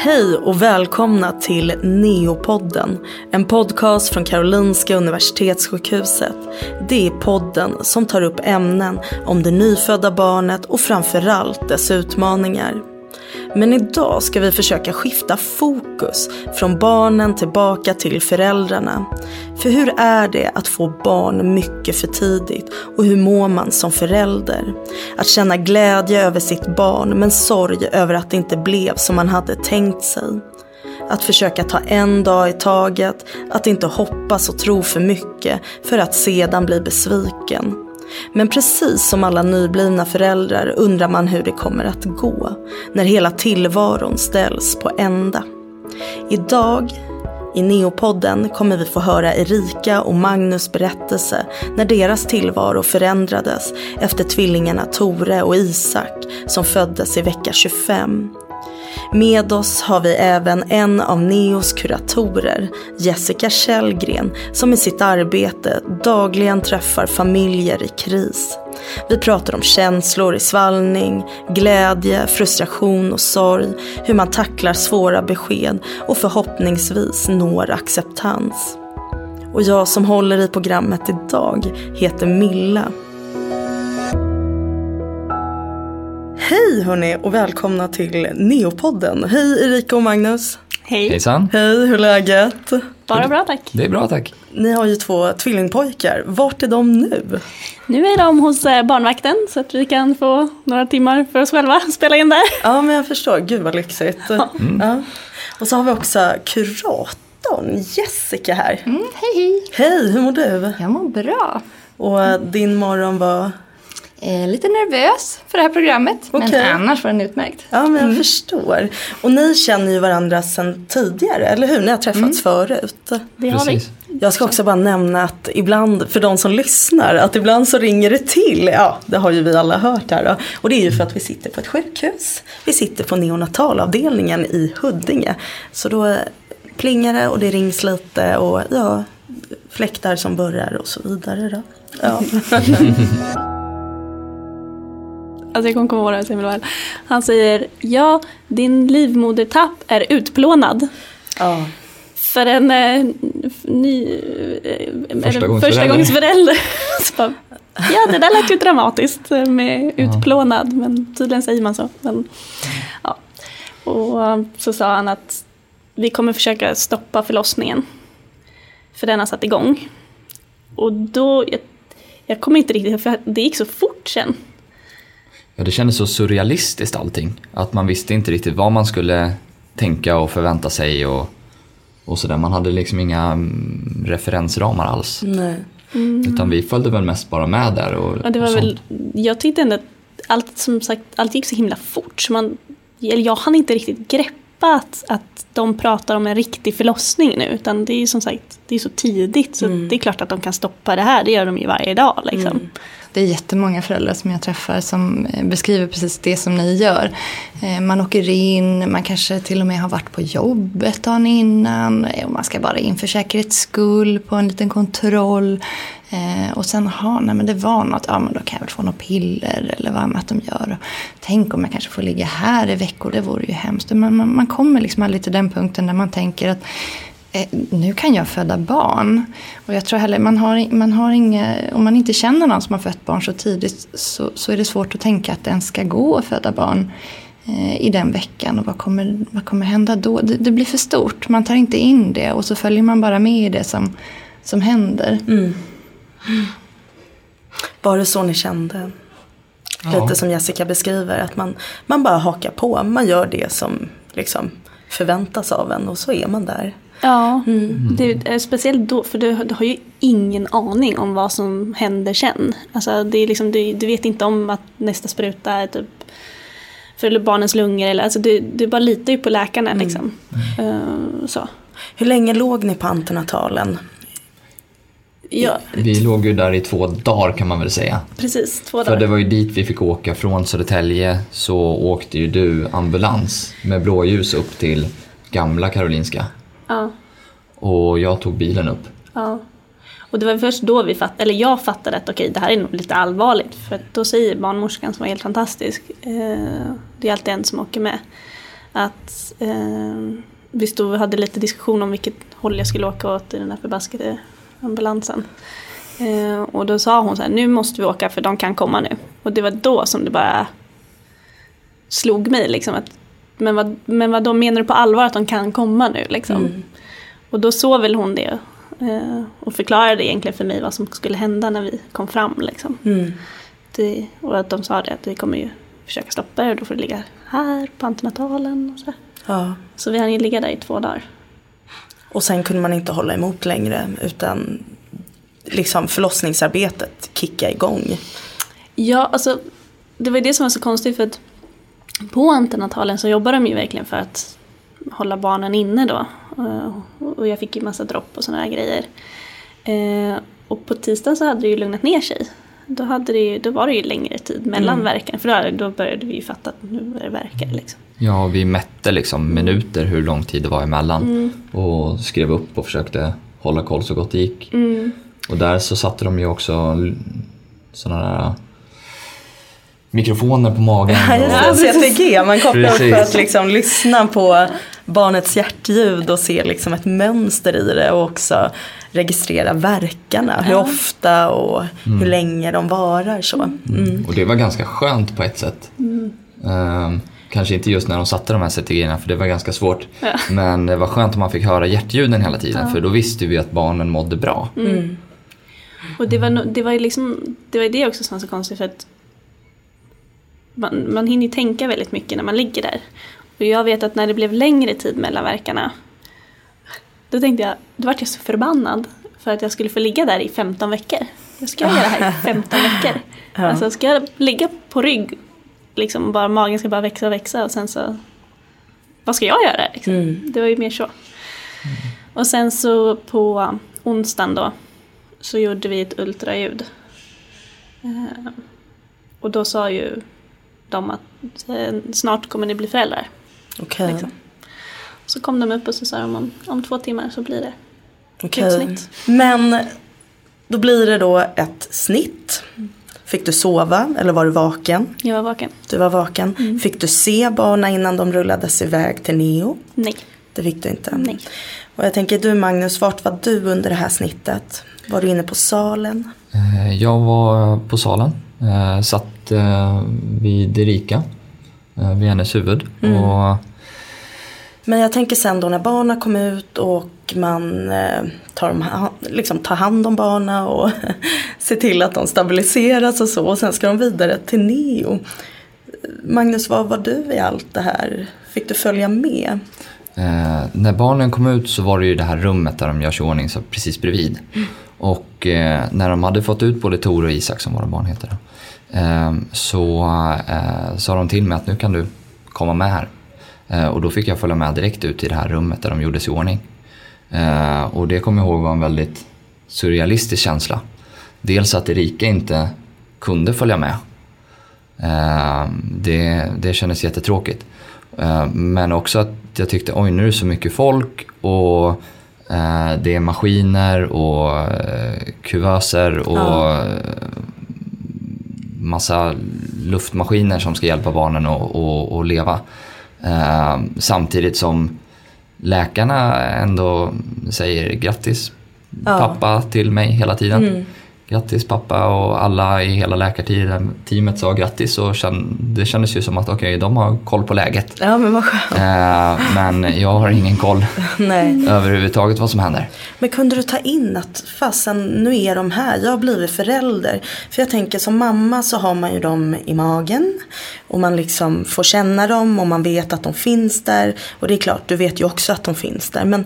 Hej och välkomna till Neopodden. En podcast från Karolinska Universitetssjukhuset. Det är podden som tar upp ämnen om det nyfödda barnet och framförallt dess utmaningar. Men idag ska vi försöka skifta fokus från barnen tillbaka till föräldrarna. För hur är det att få barn mycket för tidigt och hur mår man som förälder? Att känna glädje över sitt barn men sorg över att det inte blev som man hade tänkt sig. Att försöka ta en dag i taget, att inte hoppas och tro för mycket för att sedan bli besviken. Men precis som alla nyblivna föräldrar undrar man hur det kommer att gå när hela tillvaron ställs på ända. Idag i Neopodden kommer vi få höra Erika och Magnus berättelse när deras tillvaro förändrades efter tvillingarna Tore och Isak som föddes i vecka 25. Med oss har vi även en av Neos kuratorer, Jessica Källgren, som i sitt arbete dagligen träffar familjer i kris. Vi pratar om känslor i svallning, glädje, frustration och sorg, hur man tacklar svåra besked och förhoppningsvis når acceptans. Och jag som håller i programmet idag heter Milla Hej hörni och välkomna till Neopodden. Hej Erika och Magnus. Hej. Hejsan. Hej, hur är läget? Bara bra tack. Det är bra tack. Ni har ju två tvillingpojkar. Vart är de nu? Nu är de hos eh, barnvakten så att vi kan få några timmar för oss själva spela in där. Ja men jag förstår, gud vad lyxigt. Mm. Ja. Och så har vi också kuratorn Jessica här. Mm, hej hej! Hej, hur mår du? Jag mår bra. Och din morgon var? Eh, lite nervös för det här programmet, Okej. men annars var den utmärkt. Ja men Mm. jag förstår. Och ni känner ju varandra sedan tidigare, eller hur? Ni har träffats Mm. förut. Det har vi. Precis. Jag ska också bara nämna att ibland, för de som lyssnar, att ibland så ringer det till. Ja, det har ju vi alla hört här då. Och det är ju för att vi sitter på ett sjukhus. Vi sitter på neonatalavdelningen i Huddinge. Så då plingar det och det rings lite och ja, fläktar som börjar och så vidare då. Ja. Alltså jag kommer komma ihåg det här så himla väl. Han säger ja, din livmodertapp är utplånad. ja. För en eh, ny eh, Förstagångsförälder. bara, ja, det där lät ju dramatiskt med utplånad, men tydligen säger man så. Men, ja. Och eh, så sa han att vi kommer försöka stoppa förlossningen. För den har satt igång. Och då, jag, jag kommer inte riktigt, för det gick så fort sen. Ja, det kändes så surrealistiskt allting. Att man visste inte riktigt vad man skulle tänka och förvänta sig och, och sådär. Man hade liksom inga mm, referensramar alls. Nej. Utan vi följde väl mest bara med där och, Ja, det var och väl, jag tyckte ändå att allt, som sagt, allt gick så himla fort. Så man, eller jag hann inte riktigt greppa att, att de pratar om en riktig förlossning nu. Utan det är ju som sagt det är så tidigt. Så det är klart att de kan stoppa det här. Det gör de ju varje dag. Liksom. Det är jättemånga föräldrar som jag träffar som eh, beskriver precis det som ni gör. Eh, man åker in, man kanske till och med har varit på jobbet dagen innan eh, och man ska bara in för säkerhets skull på en liten kontroll. Och sen, ha, nej men det var något, ja men då kan jag väl få något piller eller vad annat de gör. Tänk om jag kanske får ligga här i veckor, det vore ju hemskt. Men man, man kommer liksom aldrig till den punkten där man tänker att nu kan jag föda barn. Och jag tror heller, man har, man har inga, om man inte känner någon som har fött barn så tidigt så, så är det svårt att tänka att det ens ska gå att föda barn eh, i den veckan. Och vad kommer, vad kommer hända då? Det, det blir för stort, man tar inte in det och så följer man bara med i det som, som händer. Var det så ni kände? Ja. Lite som Jessica beskriver, att man, man bara hakar på. Man gör det som liksom förväntas av en och så är man där. Ja, det är speciellt då. För du, du har ju ingen aning om vad som händer sen. Alltså, det är liksom, du, du vet inte om att nästa spruta är typ för barnens lungor. Eller, alltså, du, du bara litar ju på läkarna. Liksom. Eh, så. Hur länge låg ni på antenatalen? Ja, Vi låg ju där i två dagar kan man väl säga. precis. Två För dagar. det var ju dit vi fick åka. Från Södertälje så åkte ju du ambulans med blåljus upp till gamla Karolinska. Ja, Och jag tog bilen upp. ja. Och det var först då vi fattade, eller jag fattade att okej, det här är nog lite allvarligt. För då säger barnmorskan som var helt fantastisk, eh, det är alltid en som åker med, Att eh, vi stod och hade lite diskussion om vilket håll jag skulle åka åt i den här förbaskade ambulansen. Eh, och då sa hon så här, nu måste vi åka för de kan komma nu. Och det var då som det bara slog mig liksom att men vad, men vad då menar du på allvar att de kan komma nu liksom? Mm. Och då såg väl hon det eh, och förklarade egentligen för mig vad som skulle hända när vi kom fram liksom. Mm. Det, och att de sa det att vi kommer ju försöka stoppa det och då får du ligga här på antenatalen och så. Ja. Så vi hann ju ligga där i två dagar. Och sen kunde man inte hålla emot längre utan liksom förlossningsarbetet kicka igång. Ja, alltså det var det som var så konstigt för att på antenatalen så jobbar de ju verkligen för att hålla barnen inne då. Eh, Och jag fick ju massa dropp och sådana här grejer. Eh, Och på tisdagen så hade det ju lugnat ner sig. Då, hade det ju, då var det ju längre tid mellan Mm. verken. För då, då började vi ju fatta att nu börjar det verka. Liksom. Ja, vi mätte liksom minuter hur lång tid det var emellan Mm. och skrev upp och försökte hålla koll så gott det gick. Mm. Och där så satte de ju också sådana där mikrofoner på magen. Ja, och, CTG, man kopplar upp för att liksom lyssna på barnets hjärtljud och se liksom ett mönster i det och också registrera verkarna, hur Ja. ofta och hur länge de varar så. Mm. och det var ganska skönt på ett sätt. Ehm, kanske inte just när de satte de här CTG-erna för det var ganska svårt. Ja. Men det var skönt om man fick höra hjärtljuden hela tiden för då visste vi att barnen mådde bra. Mm. Och det var, no- det var liksom, det var det också som var så konstigt för att man, man hinner tänka väldigt mycket när man ligger där. Och jag vet att när det blev längre tid mellan verkarna då tänkte jag, då vart jag så förbannad för att jag skulle få ligga där i 15 veckor. Jag ska göra det här i 15 veckor. Ja. Alltså ska jag ligga på rygg, liksom bara magen ska bara växa och växa och sen så, vad ska jag göra? Liksom? Mm. Det var ju mer så. Och sen så på onsdagen då så gjorde vi ett ultraljud. Eh, och då sa ju de att eh, snart kommer ni bli föräldrar. Okej. Liksom. Så kom de upp och så sa de om, om två timmar så blir det. Okej. Utsnitt. Men då blir det då ett snitt. Fick du sova eller var du vaken? Jag var vaken. Du var vaken. Fick du se barnen innan de rullades iväg till Neo? Nej. Det fick du inte. Nej. Och jag tänker du Magnus, vart var du under det här snittet? Var du inne på salen? Eh, Jag var på salen, eh, satt eh, vid Erika, eh, vid hennes huvud. Och Men jag tänker sen då när barnen kom ut och man eh, tar, dem, liksom tar hand om barnen och ser till att de stabiliseras och så. Och sen ska de vidare till Neo. Magnus, var var du i allt det här? Fick du följa med? Eh, när barnen kom ut så var det ju det här rummet där de görs i ordning så precis bredvid. Och eh, när de hade fått ut både Tor och Isak som våra barn heter så eh, sa de till mig att nu kan du komma med här. Eh, och då fick jag följa med direkt ut i det här rummet där de gjordes i ordning. Eh, och det kommer jag ihåg var en väldigt surrealistisk känsla. Dels att Erika inte kunde följa med. Eh, det, det kändes jättetråkigt. Men också att jag tyckte oj nu är det så mycket folk och det är maskiner och kuvöser och Ja. Massa luftmaskiner som ska hjälpa barnen att att- att leva. Eh, samtidigt som läkarna ändå säger grattis Ja. pappa till mig hela tiden. Mm. Grattis pappa och alla i hela läkarteamet sa grattis och det kändes ju som att okej, de har koll på läget. Ja men vad skönt. Eh, men jag har ingen koll Nej. överhuvudtaget vad som händer. Men kunde du ta in att fasen nu är de här, jag har blivit förälder. För jag tänker som mamma så har man ju dem i magen. Och man liksom får känna dem och man vet att de finns där. Och det är klart, du vet ju också att de finns där. Men,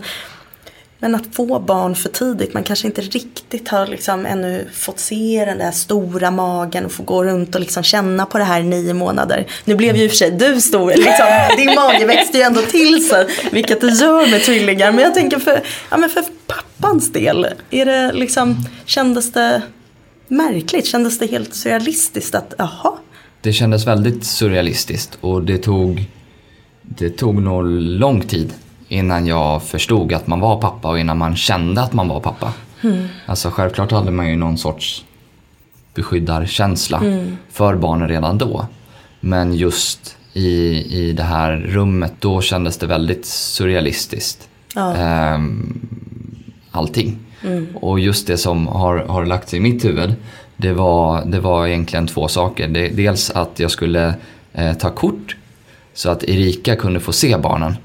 men att få barn för tidigt, man kanske inte riktigt har liksom ännu fått se den där stora magen och få gå runt och liksom känna på det här i nio månader. Nu blev ju i och för sig du stor, liksom, din mage växte ju ändå till sig, vilket det gör med tvillingar. Men jag tänker för, ja, men för pappans del, är det liksom, kändes det märkligt? Kändes det helt surrealistiskt att, jaha, Det kändes väldigt surrealistiskt och det tog, det tog nog lång tid innan jag förstod att man var pappa och innan man kände att man var pappa. Alltså självklart hade man ju någon sorts beskyddarkänsla för barnen redan då. Men just i, i det här rummet, då kändes det väldigt surrealistiskt. Ja. Ehm, allting. Och just det som har, har lagt sig i mitt huvud, det var, det var egentligen två saker. Det, dels att jag skulle eh, ta kort så att Erika kunde få se barnen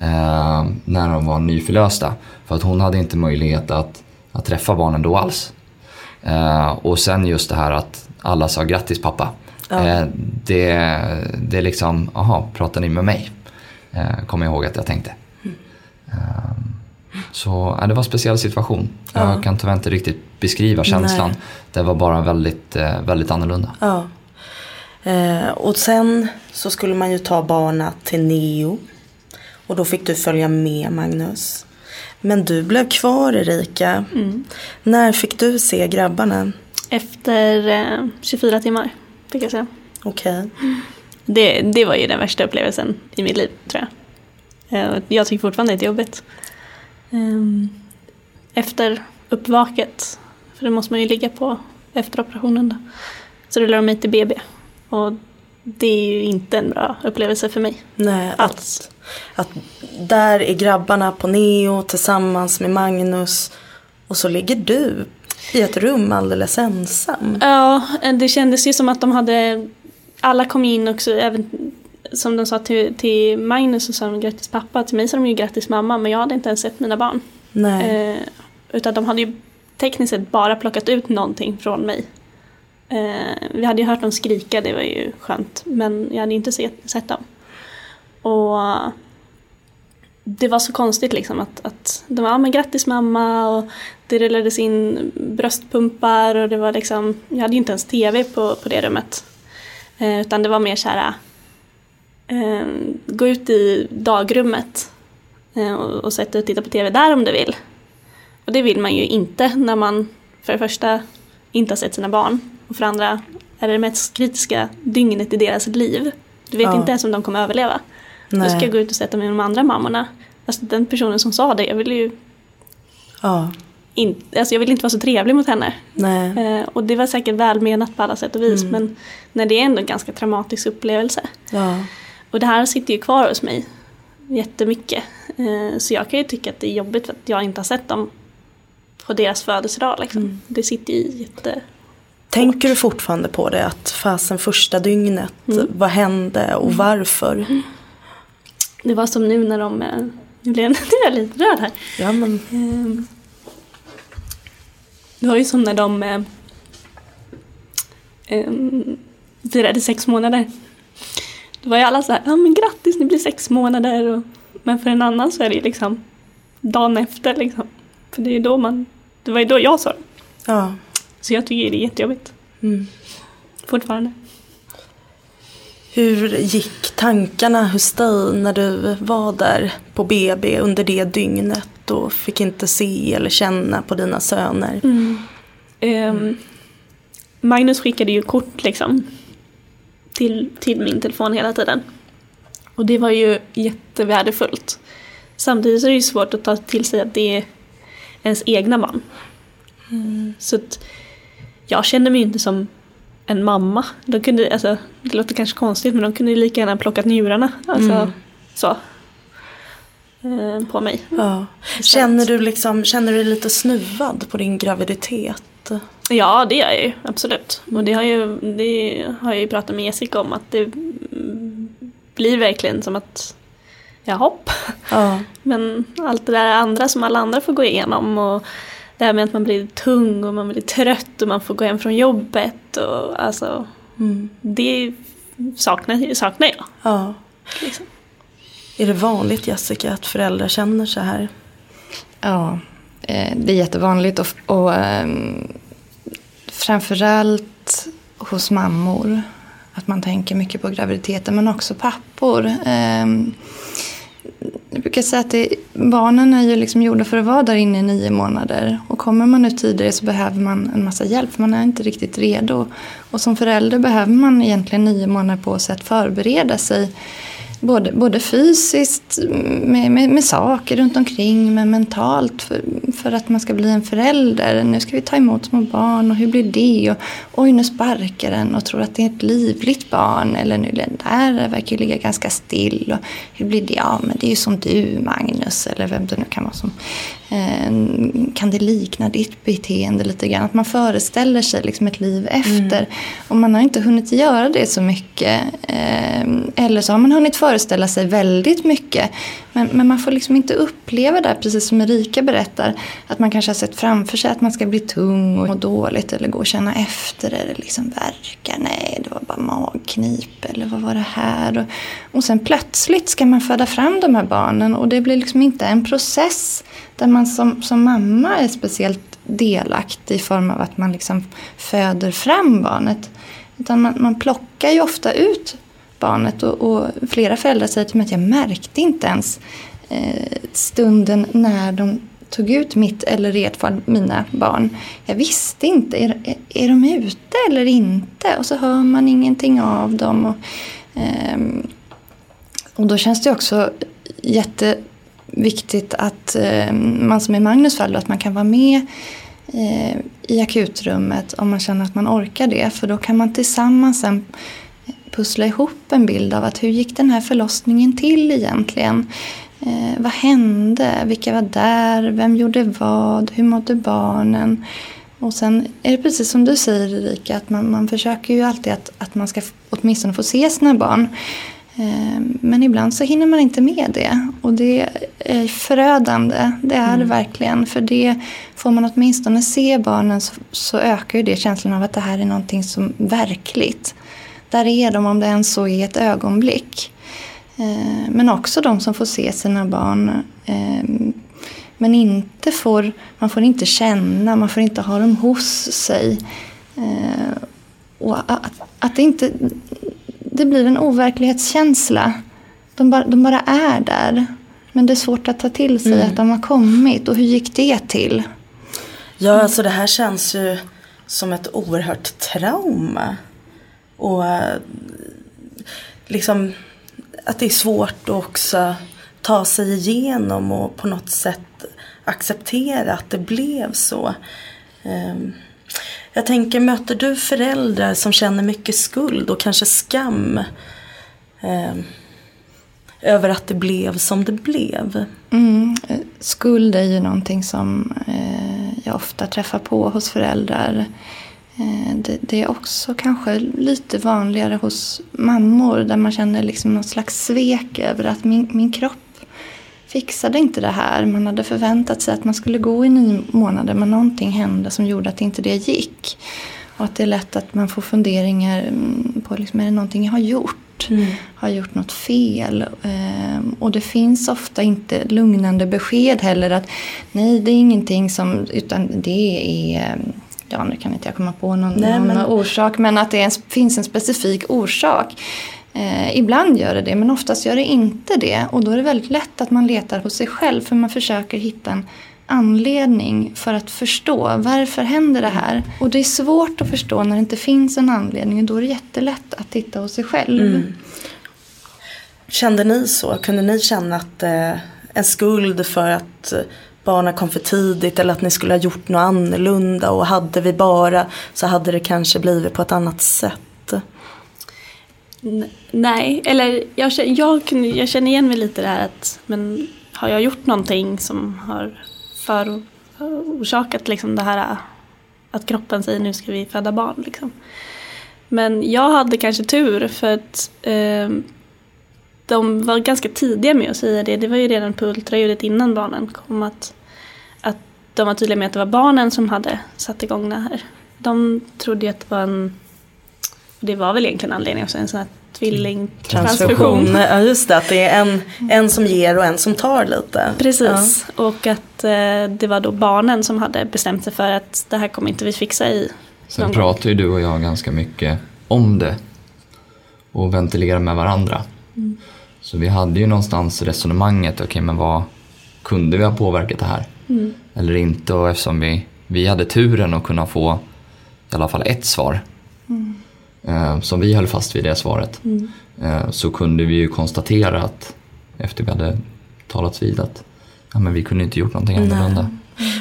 eh, när de var nyförlösta. För att hon hade inte möjlighet att, att träffa barnen då alls. Eh, och sen just det här att alla sa grattis pappa. Eh, det, det är liksom, aha, pratar ni med mig? Eh, kommer jag ihåg att jag tänkte. Eh, så ja, det var en speciell situation. Jag kan tyvärr inte riktigt beskriva känslan. Nej. Det var bara väldigt, eh, väldigt annorlunda. Ja. Eh, och sen så skulle man ju ta barna till Neo. Och då fick du följa med Magnus. Men du blev kvar Erika. När fick du se grabbarna? Efter eh, 24 timmar, fick jag säga. Okej. Det, det var ju den värsta upplevelsen i mitt liv, tror jag. Eh, Jag tycker fortfarande det är jobbigt. Ehm, Efter uppvaket, för det måste man ju ligga på efter operationen då, så rullar de mig till BB. Och det är ju inte en bra upplevelse för mig. Nej, Alls. att, att där är grabbarna på Neo tillsammans med Magnus. Och så ligger du i ett rum alldeles ensam. Ja, det kändes ju som att de hade, alla kom in också, även som de sa till, till Magnus så sa de grattis pappa, till mig sa de ju grattis mamma, men jag hade inte ens sett mina barn. Nej. Eh, utan de hade ju tekniskt sett bara plockat ut någonting från mig. Eh, vi hade ju hört dem skrika, det var ju skönt, men jag hade inte sett, sett dem. Och det var så konstigt liksom att, att de var, ja men grattis mamma och det rullades in bröstpumpar och det var liksom, jag hade ju inte ens tv på, på det rummet. Eh, utan det var mer så här, eh, gå ut i dagrummet eh, och, och sätta och titta på tv där om du vill. Och det vill man ju inte när man för det första inte har sett sina barn och för det andra är det det mest kritiska dygnet i deras liv. Du vet Ja. inte ens om de kommer överleva. Då Nej. ska jag gå ut och sätta mig med de andra mammorna. Alltså den personen som sa det, jag ville ju Ja. in, alltså jag ville inte vara så trevlig mot henne. Eh, och det var säkert välmenat på alla sätt och vis men när det är ändå en ganska traumatisk upplevelse. Ja. Och det här sitter ju kvar hos mig jättemycket. Eh, så jag kan ju tycka att det är jobbigt för att jag inte har sett dem på deras födelsedag. Liksom. Det sitter ju jätte... Tänker du fortfarande på det? Att fasen första dygnet, vad hände och varför? Det var som nu när de... eh, Nu blev nu är jag lite röd här. Ja men, Ehm, Det var ju som när de eh, ehm, firade sex månader. Då var ju alla så här, ja men grattis ni blir sex månader. Och, men för en annan så är det ju liksom dagen efter liksom. För det är då man, det var ju då jag sa det. ja. Så jag tycker det är jättejobbigt. Mm. Fortfarande. Hur gick tankarna hos dig när du var där på BB under det dygnet och fick inte se eller känna på dina söner? Ehm, Magnus skickade ju kort liksom till, till min telefon hela tiden. Och det var ju jättevärdefullt. Samtidigt är det ju svårt att ta till sig att det är ens egna barn. Så att jag kände mig inte som en mamma. De kunde, alltså, det låter kanske konstigt men de kunde lika gärna plockat njurarna. Alltså, så. Eh, på mig. Ja. Känner du liksom, känner du dig lite snuvad på din graviditet? Ja, det gör jag ju. Absolut. Och det har, ju, det har jag ju pratat med Jessica om att det mm, blir verkligen som att jag hopp. Ja. Men allt det där andra som alla andra får gå igenom och det här med att man blir tung och man blir trött och man får gå hem från jobbet och alltså Mm. det saknar, saknar jag. ja. Liksom. Är det vanligt Jessica att föräldrar känner så här? Ja, eh, det är jättevanligt och, och ehm, framförallt hos mammor. Att man tänker mycket på graviditeten men också pappor. Jag brukar säga att det, barnen är ju liksom gjorda för att vara där inne i nio månader. Och kommer man ut tidigare så behöver man en massa hjälp för man är inte riktigt redo. Och som förälder behöver man egentligen nio månader på sig att förbereda sig Både, både fysiskt med, med, med saker runt omkring men mentalt för, för att man ska bli en förälder. Nu ska vi ta emot små barn och hur blir det? Och, oj, nu sparkar den och tror att det är ett livligt barn. Eller nu den där verkar ligga ganska still. Och hur blir det? Ja, men det är ju som du Magnus eller vem det nu kan vara som kan det likna ditt beteende lite grann? Att man föreställer sig liksom ett liv efter. Mm. Och man har inte hunnit göra det så mycket. Eh, eller så har man hunnit föreställa sig väldigt mycket. Men, men, man får liksom inte uppleva det, precis som Erika berättar, att man kanske har sett framför sig att man ska bli tung och må dåligt eller gå och känna efter eller liksom verka. Nej, det var bara magknip eller vad var det här? Och, och sen plötsligt ska man föda fram de här barnen och det blir liksom inte en process där man som, som mamma är speciellt delaktig i form av att man liksom föder fram barnet. Utan man, man plockar ju ofta ut barnet och, och, flera föräldrar säger till mig att jag märkte inte ens eh, stunden när de tog ut mitt eller i ert fall mina barn. Jag visste inte, är, är, de ute eller inte? Och så hör man ingenting av dem. Och, eh, och då känns det också jätte viktigt att eh, man som i Magnus fall, att man kan vara med eh, i akutrummet om man känner att man orkar det. För då kan man tillsammans sen pussla ihop en bild av att hur gick den här förlossningen till egentligen? Eh, vad hände? Vilka var där? Vem gjorde vad? Hur mådde barnen? Och sen är det precis som du säger Erika, att man, man försöker ju alltid att, att man ska åtminstone få se sina barn. Eh, men ibland så hinner man inte med det. Och det är förödande. Det är mm. det verkligen. För det får man åtminstone se barnen så, så ökar ju det känslan av att det här är någonting som verkligt. Där är de om det ens så är ett ögonblick. Eh, men också de som får se sina barn eh, men inte får, man får inte känna, man får inte ha dem hos sig. Och att, att det inte det blir en overklighetskänsla. De bara, de bara är där. Men det är svårt att ta till sig mm. att de har kommit. Och hur gick det till? Ja, alltså det här känns ju som ett oerhört trauma. Och liksom att det är svårt att också ta sig igenom och på något sätt acceptera att det blev så. Ehm, jag tänker, möter du föräldrar som känner mycket skuld och kanske skam eh, över att det blev som det blev? Mm, skuld är ju någonting som eh, jag ofta träffar på hos föräldrar. Eh, det, det, är också kanske lite vanligare hos mammor där man känner liksom något slags svek över att min, min kropp fixade inte det här. Man hade förväntat sig att man skulle gå i nio månader men någonting hände som gjorde att inte det gick. Och att det är lätt att man får funderingar mm, på liksom, är det någonting jag har gjort? Mm. Har jag gjort något fel? Ehm, och det finns ofta inte lugnande besked heller att nej det är ingenting som, utan det är ja nu kan inte jag komma på någon, Nej, någon men... orsak, men att det en, finns en specifik orsak. Eh, ibland gör det det, men oftast gör det inte det. Och då är det väldigt lätt att man letar hos sig själv, för man försöker hitta en anledning för att förstå varför händer det här. Och det är svårt att förstå när det inte finns en anledning och då är det jättelätt att titta hos sig själv. Mm. Kände ni så? Kunde ni känna att eh, en skuld för att barnen kom för tidigt eller att ni skulle ha gjort något annorlunda och hade vi bara så hade det kanske blivit på ett annat sätt? Nej, eller jag, jag, jag känner igen mig lite där att men har jag gjort någonting som har förorsakat liksom det här att kroppen säger nu ska vi föda barn. Liksom. Men jag hade kanske tur för att eh, de var ganska tidiga med att säga det. Det var ju redan på ultraljudet innan barnen kom att, att de var tydliga med att det var barnen som hade satt igång det här. De trodde ju att det var en, det var väl egentligen anledningen också, en sån här tvillingtransfusion. Ja just det, att det är en, en som ger och en som tar lite. Precis, ja. och att eh, det var då barnen som hade bestämt sig för att det här kommer inte vi fixa i Sen pratar ju du och jag ganska mycket om det och ventilerar med varandra. Mm. Så vi hade ju någonstans resonemanget, okej okay, men vad kunde vi ha påverkat det här? Mm. Eller inte och eftersom vi, vi hade turen att kunna få i alla fall ett svar. Mm. Eh, som vi höll fast vid det svaret. Mm. eh, så kunde vi ju konstatera att efter vi hade talats vid att ja, men vi kunde inte gjort någonting annorlunda.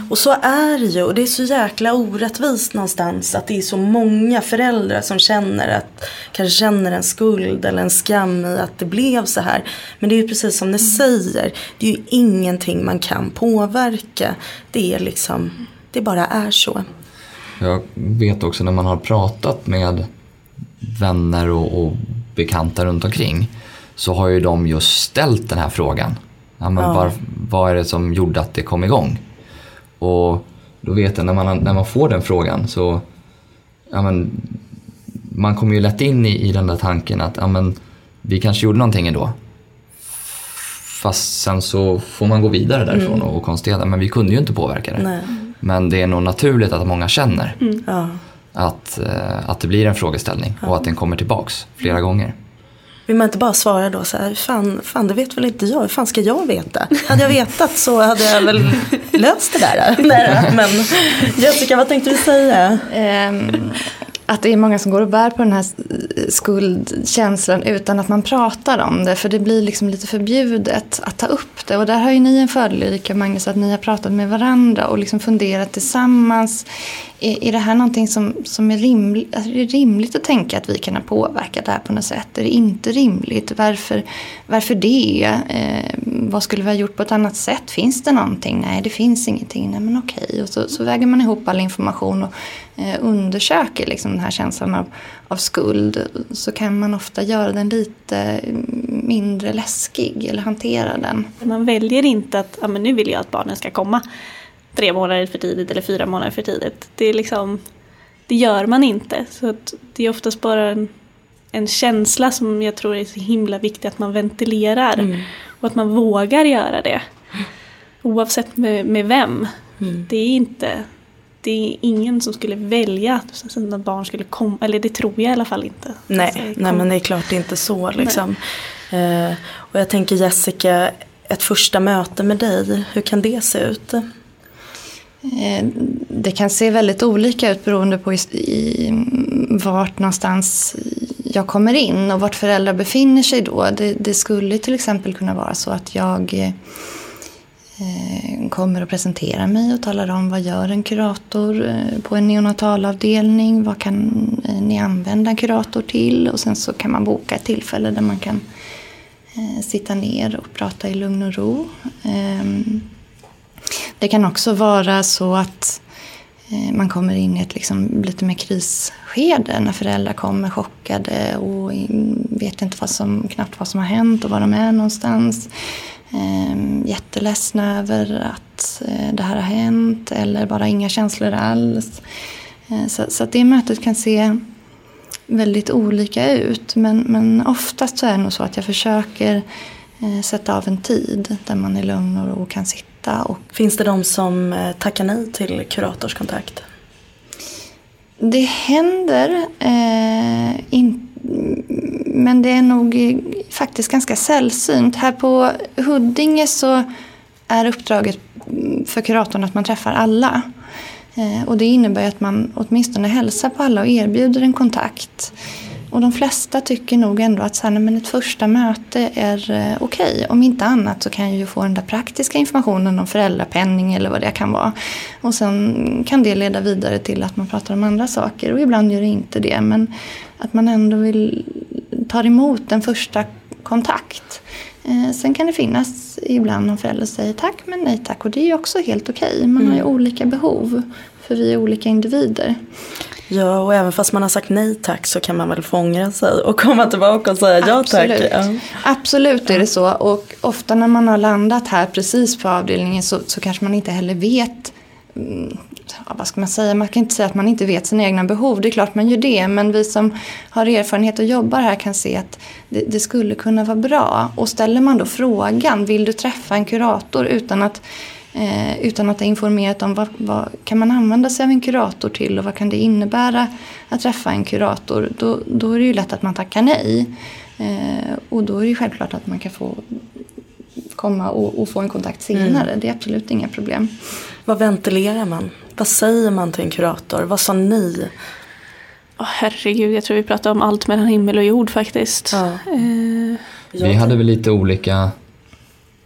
Och så är det ju och det är så jäkla orättvist någonstans att det är så många föräldrar som känner att kanske känner en skuld eller en skam i att det blev så här. Men det är ju precis som ni säger, det är ju ingenting man kan påverka. Det är liksom, det bara är så. Jag vet också när man har pratat med vänner och, och bekanta runt omkring så har ju de just ställt den här frågan. Ja, men Ja. var, vad är det som gjorde att det kom igång? Och då vet jag när man, när man får den frågan så ja, men, man kommer ju lätt in i, i den där tanken att ja, men, vi kanske gjorde någonting ändå. Fast sen så får man gå vidare därifrån och, och konstatera men vi kunde ju inte påverka det. Nej. Men det är nog naturligt att många känner Ja. Att, eh, att det blir en frågeställning och att den kommer tillbaks flera gånger. Vill man inte bara svara då så här, fan, fan det vet väl inte jag, hur fan ska jag veta? Hade jag vetat så hade jag väl löst det där. Nej, men Jessica, vad tänkte du säga? Ehm, att det är många som går och bär på den här skuldkänslan utan att man pratar om det. För det blir liksom lite förbjudet att ta upp det. Och där har ju ni en fördel Erika och Magnus att ni har pratat med varandra och liksom funderat tillsammans. Är, är det här någonting som, som är rimligt? Alltså är det rimligt att tänka att vi kan ha påverkat det här på något sätt? Är det inte rimligt? Varför, varför det? Eh, vad skulle vi ha gjort på ett annat sätt? Finns det någonting? Nej, det finns ingenting. Nej, men okej. Och så, så väger man ihop all information och undersöker liksom den här känslan av, av skuld. Så kan man ofta göra den lite mindre läskig eller hantera den. Man väljer inte att ja, men nu vill jag att barnen ska komma tre månader för tidigt eller fyra månader för tidigt. Det, är liksom, det gör man inte. Så att det är oftast bara en, en känsla som jag tror är så himla viktig att man ventilerar. Och att man vågar göra det. Oavsett med, med vem. Det är inte det är ingen som skulle välja att sina barn skulle komma, eller det tror jag i alla fall inte. Nej, Alltså, nej men det är klart det är inte så liksom. Eh, och jag tänker Jessica, ett första möte med dig, hur kan det se ut? Eh, Det kan se väldigt olika ut beroende på i, i, vart någonstans jag kommer in och vart föräldrar befinner sig då. Det, det skulle till exempel kunna vara så att jag eh, Eh, kommer och presenterar mig och talar om vad gör en kurator eh, på en neonatalavdelning. Vad kan eh, ni använda en kurator till? Och sen så kan man boka ett tillfälle där man kan sitta ner och prata i lugn och ro. Ehm, det kan också vara så att man kommer in i ett liksom lite mer krisskede när föräldrar kommer chockade och vet inte vad som, knappt vad som har hänt och var de är någonstans. Eh, jätteledsna över att eh, det här har hänt eller bara inga känslor alls. Eh, så, så att det mötet kan se väldigt olika ut. Men, men oftast så är det nog så att jag försöker eh, sätta av en tid där man i lugn och ro kan sitta och Finns det de som tackar nej till kuratorskontakt? Det händer, eh, in, men det är nog faktiskt ganska sällsynt. Här på Huddinge så är uppdraget för kuratorn att man träffar alla. Eh, och det innebär att man åtminstone hälsar på alla och erbjuder en kontakt. Och de flesta tycker nog ändå att så här, men ett första möte är okej. okej. Om inte annat så kan jag ju få den där praktiska informationen om föräldrapenning eller vad det kan vara. Och sen kan det leda vidare till att man pratar om andra saker och ibland gör det inte det. Men att man ändå vill ta emot en första kontakt. Eh, sen kan det finnas ibland någon förälder som säger tack men nej tack och det är ju också helt okej. Man har ju olika behov för vi är olika individer. Ja, och även fast man har sagt nej tack så kan man väl få ångra sig och komma tillbaka och säga ja tack. Absolut. Ja. Absolut är det så. Och ofta när man har landat här precis på avdelningen så, så kanske man inte heller vet mm, ja, vad ska man säga? Man kan inte säga att man inte vet sina egna behov. Det är klart man gör det. Men vi som har erfarenhet och jobbar här kan se att det, det skulle kunna vara bra. Och ställer man då frågan, vill du träffa en kurator utan att eh, utan att ha informerat om vad, vad kan man använda sig av en kurator till och vad kan det innebära att träffa en kurator. Då, då är det ju lätt att man tackar nej. Eh, och då är det ju självklart att man kan få komma och, och få en kontakt senare. Det är absolut inga problem. Vad ventilerar man? Vad säger man till en kurator? Vad sa ni? Åh, herregud, jag tror vi pratar om allt mellan himmel och jord faktiskt. Ja. Eh, Vi hade väl lite olika,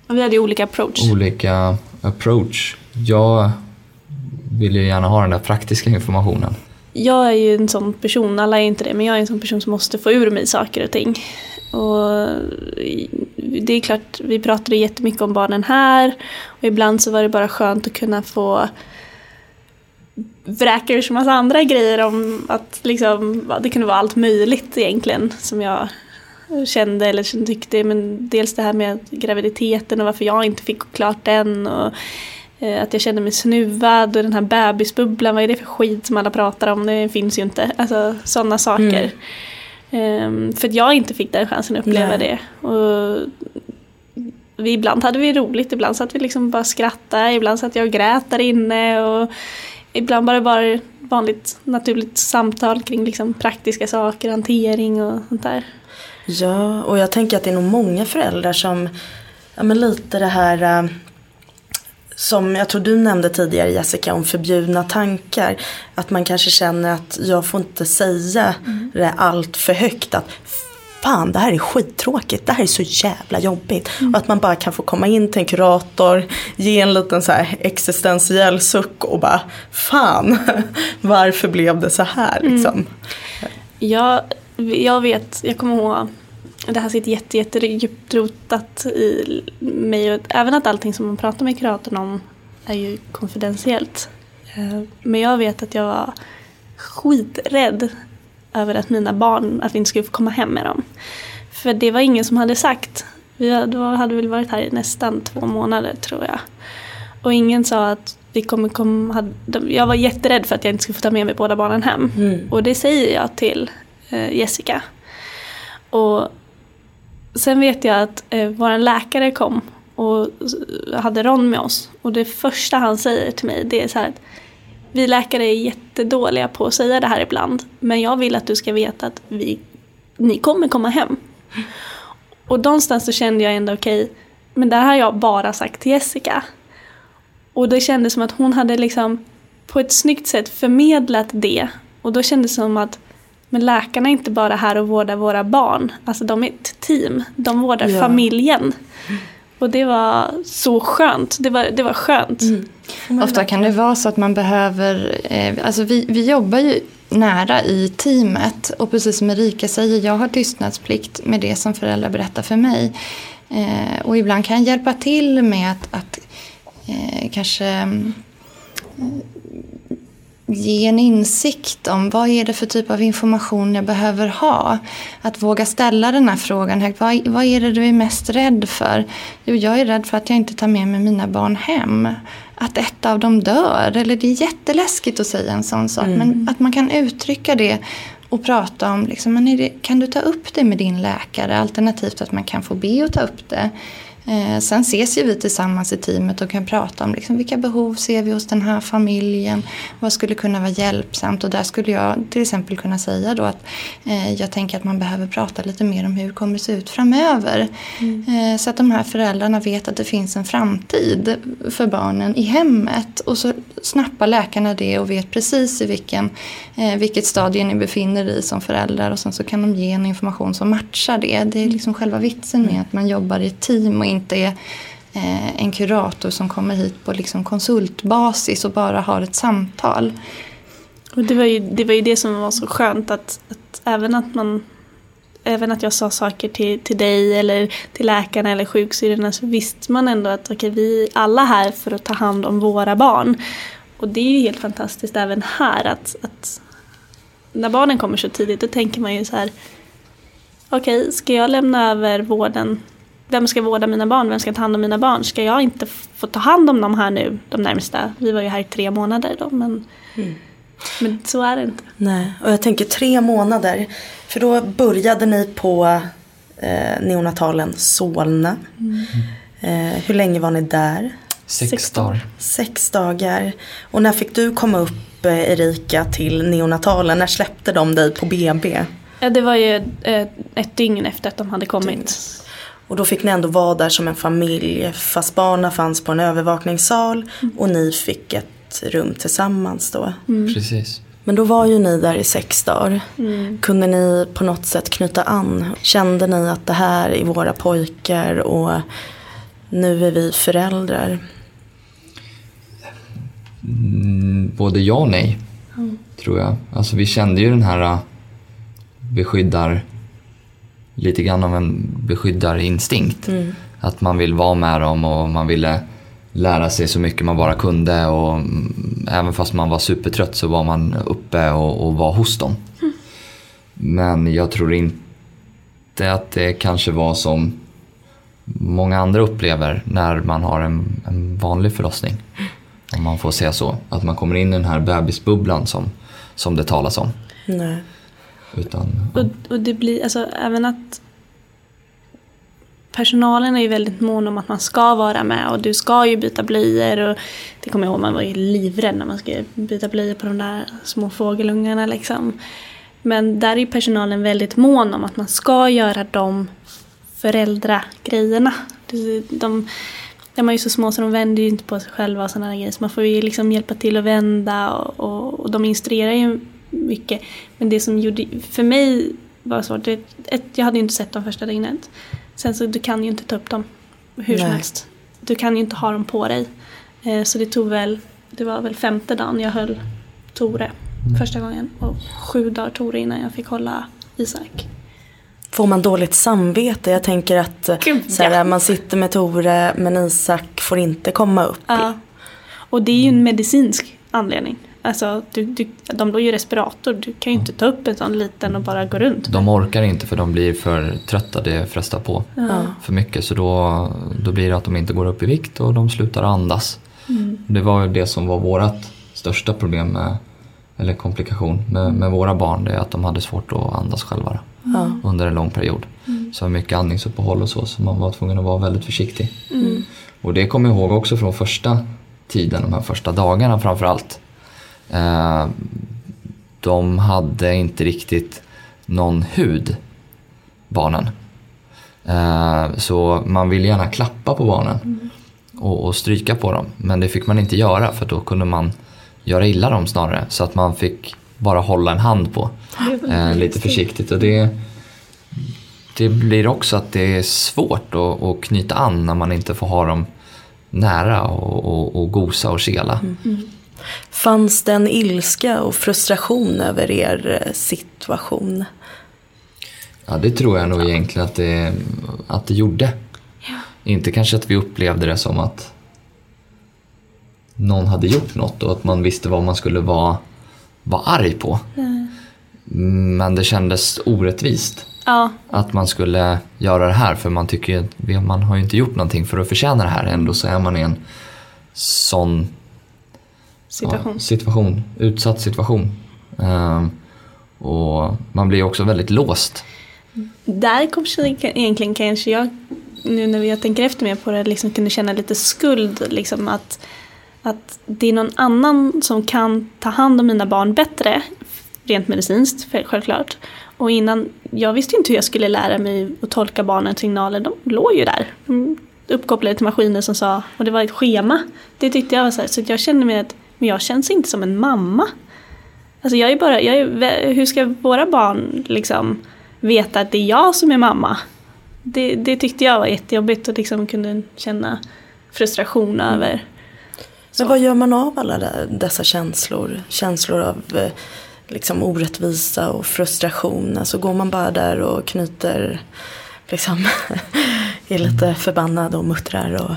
vi hade olika approach. olika approach. Jag vill ju gärna ha den där praktiska informationen. Jag är ju en sån person, alla är inte det, men jag är en sån person som måste få ur mig saker och ting. Och det är klart, vi pratade jättemycket om barnen här och ibland så var det bara skönt att kunna få vräka ur så massa andra grejer om att liksom, det kunde vara allt möjligt egentligen som jag kände eller tyckte. Men dels det här med graviditeten och varför jag inte fick klart den. Och eh, att jag kände mig snuvad och den här bebisbubblan, vad är det för skit som alla pratar om? Det finns ju inte. Alltså sådana saker. Ehm, för att jag inte fick den chansen att uppleva Nej. det. Och vi, ibland hade vi roligt, ibland satt vi liksom bara skrattade, ibland satt jag och grät där inne. Och ibland bara bara vanligt naturligt samtal kring liksom praktiska saker, hantering och sånt där. Ja, och jag tänker att det är nog många föräldrar som, ja men lite det här eh, som jag tror du nämnde tidigare Jessica om förbjudna tankar. Att man kanske känner att jag får inte säga det allt för högt. Att fan det här är skittråkigt, det här är så jävla jobbigt. Och att man bara kan få komma in till en kurator, ge en liten så här existentiell suck och bara fan varför blev det så här liksom. Jag, jag vet, jag kommer ihåg, det här sitter jätte, jätte djupt rotat i mig och även att allting som man pratar med kuratorn om är ju konfidentiellt. Eh, Men jag vet att jag var skiträdd över att mina barn, att vi inte skulle få komma hem med dem. För det var ingen som hade sagt. Vi hade, hade väl varit här i nästan två månader tror jag. Och ingen sa att vi kommer komma... hade- Jag var jätterädd för att jag inte skulle få ta med mig båda barnen hem. Och det säger jag till eh, Jessica. Och sen vet jag att eh, vår läkare kom och hade Ron med oss. Och det första han säger till mig det är så här att vi läkare är jättedåliga på att säga det här ibland. Men jag vill att du ska veta att vi, ni kommer komma hem. Och någonstans så kände jag ändå okej, men det här har jag bara sagt till Jessica. Och det kändes som att hon hade liksom på ett snyggt sätt förmedlat det. Och då kändes det som att men läkarna är inte bara här och vårdar våra barn. Alltså de är ett team. De vårdar Ja. familjen. Och det var så skönt. Det var, det var skönt. Mm. Ofta kan det vara så att man behöver, eh, alltså vi, vi jobbar ju nära i teamet och precis som Erika säger, jag har tystnadsplikt med det som föräldrar berättar för mig. Eh, och ibland kan jag hjälpa till med att, att eh, kanske eh, ge en insikt om vad är det för typ av information jag behöver ha. Att våga ställa den här frågan högt. Vad, vad är det du är mest rädd för? Jo, jag är rädd för att jag inte tar med mig mina barn hem. Att ett av dem dör. Eller det är jätteläskigt att säga en sån sak. Men att man kan uttrycka det och prata om, liksom, men det, kan du ta upp det med din läkare? Alternativt att man kan få be att ta upp det. Eh, sen ses ju vi tillsammans i teamet och kan prata om liksom, vilka behov ser vi hos den här familjen. Vad skulle kunna vara hjälpsamt? Och där skulle jag till exempel kunna säga då att eh, jag tänker att man behöver prata lite mer om hur det kommer se ut framöver. Eh, så att de här föräldrarna vet att det finns en framtid för barnen i hemmet. Och så snappar läkarna det och vet precis i vilken, eh, vilket stadie ni befinner er i som föräldrar. Och sen så kan de ge en information som matchar det. Det är liksom själva vitsen med att man jobbar i ett team och inte är eh, en kurator som kommer hit på liksom konsultbasis och bara har ett samtal. Och det var, ju, det var ju det som var så skönt att, att även att man Även att jag sa saker till, till dig eller till läkarna eller sjuksyrrorna så visste man ändå att okay, vi är alla här för att ta hand om våra barn. Och det är ju helt fantastiskt även här att, att när barnen kommer så tidigt då tänker man ju så här Okej, ska jag lämna över vården vem ska vårda mina barn? Vem ska ta hand om mina barn? Ska jag inte få ta hand om dem här nu de närmsta? Vi var ju här i tre månader då men, men så är det inte. Nej, och jag tänker tre månader. För då började ni på eh, neonatalen Solna. Eh, hur länge var ni där? Sex, Sex dagar. Sex dagar. Och när fick du komma upp eh, Erika till neonatalen? När släppte de dig på BB? Ja, det var ju eh, ett dygn efter att de hade kommit. Och då fick ni ändå vara där som en familj fast barnen fanns på en övervakningssal och ni fick ett rum tillsammans då. Precis. Men då var ju ni där i sex dagar. Kunde ni på något sätt knyta an? Kände ni att det här är våra pojkar och nu är vi föräldrar? Mm, både ja och nej, tror jag. Alltså vi kände ju den här äh, beskyddar, lite grann av en beskyddarinstinkt. Att man vill vara med dem och man ville lära sig så mycket man bara kunde och mm, även fast man var supertrött så var man uppe och, och var hos dem. Men jag tror inte att det kanske var som många andra upplever när man har en, en vanlig förlossning. Om man får säga så. Att man kommer in i den här bebisbubblan som, som det talas om. Nej. Utan, Och, och det blir, alltså även att personalen är ju väldigt mån om att man ska vara med och du ska ju byta blöjor och det kommer jag ihåg, man var ju livrädd när man skulle byta blöjor på de där små fågelungarna liksom. Men där är ju personalen väldigt mån om att man ska göra de föräldragrejerna. De, de är ju så små så de vänder ju inte på sig själva och sådana grejer så man får ju liksom hjälpa till att vända och, och, och de instruerar ju mycket. Men det som gjorde, för mig var svårt, det, ett, jag hade ju inte sett dem första dygnet. Sen så du kan ju inte ta upp dem hur som Nej. helst. Du kan ju inte ha dem på dig. Eh, så det tog väl, det var väl femte dagen jag höll Tore första gången. Och sju dagar Tore innan jag fick hålla Isak. Får man dåligt samvete? Jag tänker att Gud, så här, ja. man sitter med Tore men Isak får inte komma upp. Ja. Och det är ju en medicinsk anledning. Alltså, du, du, de låg ju respirator. Du kan ju inte ta upp en sån liten och bara gå runt. de orkar inte för de blir för trötta, det frestar på för mycket. Så då, då blir det att de inte går upp i vikt och de slutar andas. Det var ju det som var vårt största problem med, eller komplikation med, med våra barn. Det är att de hade svårt att andas själva Ja. under en lång period. Så mycket andningsuppehåll och så, så man var tvungen att vara väldigt försiktig. Och det kommer jag ihåg också från första tiden, de här första dagarna framförallt. Eh, de hade inte riktigt någon hud, barnen. Eh, så man ville gärna klappa på barnen och, och stryka på dem. Men det fick man inte göra för då kunde man göra illa dem snarare. Så att man fick bara hålla en hand på. Eh, lite försiktigt. Och det, det blir också att det är svårt att, att knyta an när man inte får ha dem nära och, och, och gosa och kela. Fanns det en ilska och frustration över er eh, situation? Ja, det tror jag nog egentligen att det, att det gjorde. Inte kanske att vi upplevde det som att någon hade gjort något och att man visste vad man skulle vara, vara arg på. Men det kändes orättvist Ja, att man skulle göra det här för man tycker ju att man har ju inte gjort någonting för att förtjäna det här. Ändå så är man i en sån situation. Ja, situation, utsatt situation. Ehm, och man blir också väldigt låst. Där kanske egentligen kanske jag, nu när jag tänker efter mer på det, liksom kunde känna lite skuld. Liksom att, att det är någon annan som kan ta hand om mina barn bättre. Rent medicinskt, självklart. Och innan, jag visste inte hur jag skulle lära mig att tolka barnens signaler. De låg ju där. De uppkopplade till maskiner som sa, och det var ett schema. Det tyckte jag var så här, så jag kände mig att, men jag känns inte som en mamma. Alltså jag är bara, jag är, hur ska våra barn liksom veta att det är jag som är mamma? Det, det tyckte jag var jättejobbigt och liksom kunde känna frustration över. Men vad gör man av alla de- dessa känslor? Känslor av eh, liksom orättvisa och frustration. Alltså går man bara där och knyter, liksom, är lite förbannad och muttrar och...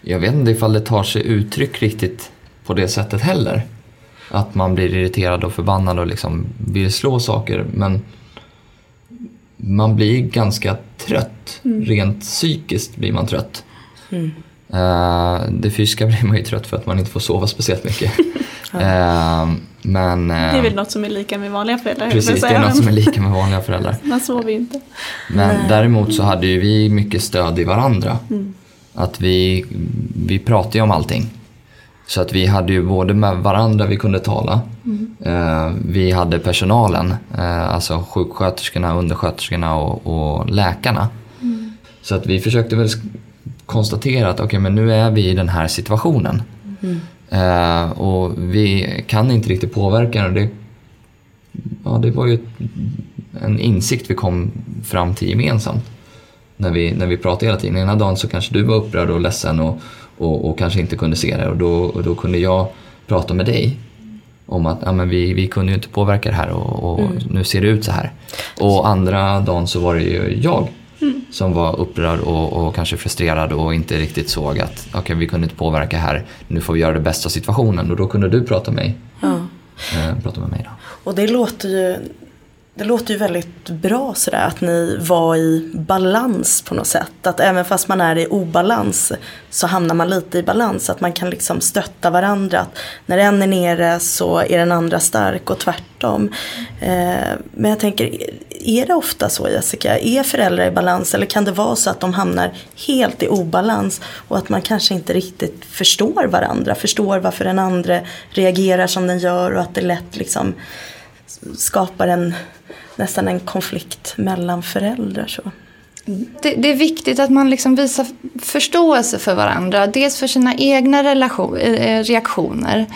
Jag vet inte ifall det tar sig uttryck riktigt på det sättet heller. Att man blir irriterad och förbannad och liksom vill slå saker. Men man blir ganska trött. Rent psykiskt blir man trött. Eh, det fysiska blir man ju trött för att man inte får sova speciellt mycket. Eh, men Det är eh, väl något som är lika med vanliga föräldrar. precis, det är något som är lika med vanliga föräldrar. Man sover ju inte. Men däremot så hade ju vi mycket stöd i varandra. Att vi, vi pratade ju om allting. Så att vi hade ju både med varandra vi kunde tala. Eh, vi hade personalen, eh, alltså sjuksköterskorna, undersköterskorna och, och läkarna. Så att vi försökte väl konstatera att okej men nu är vi i den här situationen. Eh, och vi kan inte riktigt påverka den det ja, det var ju en insikt vi kom fram till gemensamt. När vi, när vi pratade hela tiden. Ena dagen så kanske du var upprörd och ledsen och, och, och kanske inte kunde se det och då, och då kunde jag prata med dig om att ja, men vi, vi kunde ju inte påverka det här och, och mm. nu ser det ut så här. Och andra dagen så var det ju jag mm. som var upprörd och, och, kanske frustrerad och inte riktigt såg att okej okay, vi kunde inte påverka här, nu får vi göra det bästa av situationen och då kunde du prata med mig. Mm. Eh, prata med mig då. Och det låter ju det låter ju väldigt bra sådär att ni var i balans på något sätt. Att även fast man är i obalans så hamnar man lite i balans. Att man kan liksom stötta varandra. Att när en är nere så är den andra stark och tvärtom. Eh, men jag tänker, är det ofta så Jessica? Är föräldrar i balans eller kan det vara så att de hamnar helt i obalans och att man kanske inte riktigt förstår varandra, förstår varför den andra reagerar som den gör och att det lätt liksom skapar en nästan en konflikt mellan föräldrar. Så. Mm. Det, det, är viktigt att man liksom visar förståelse för varandra. Dels för sina egna relation, eh, reaktioner.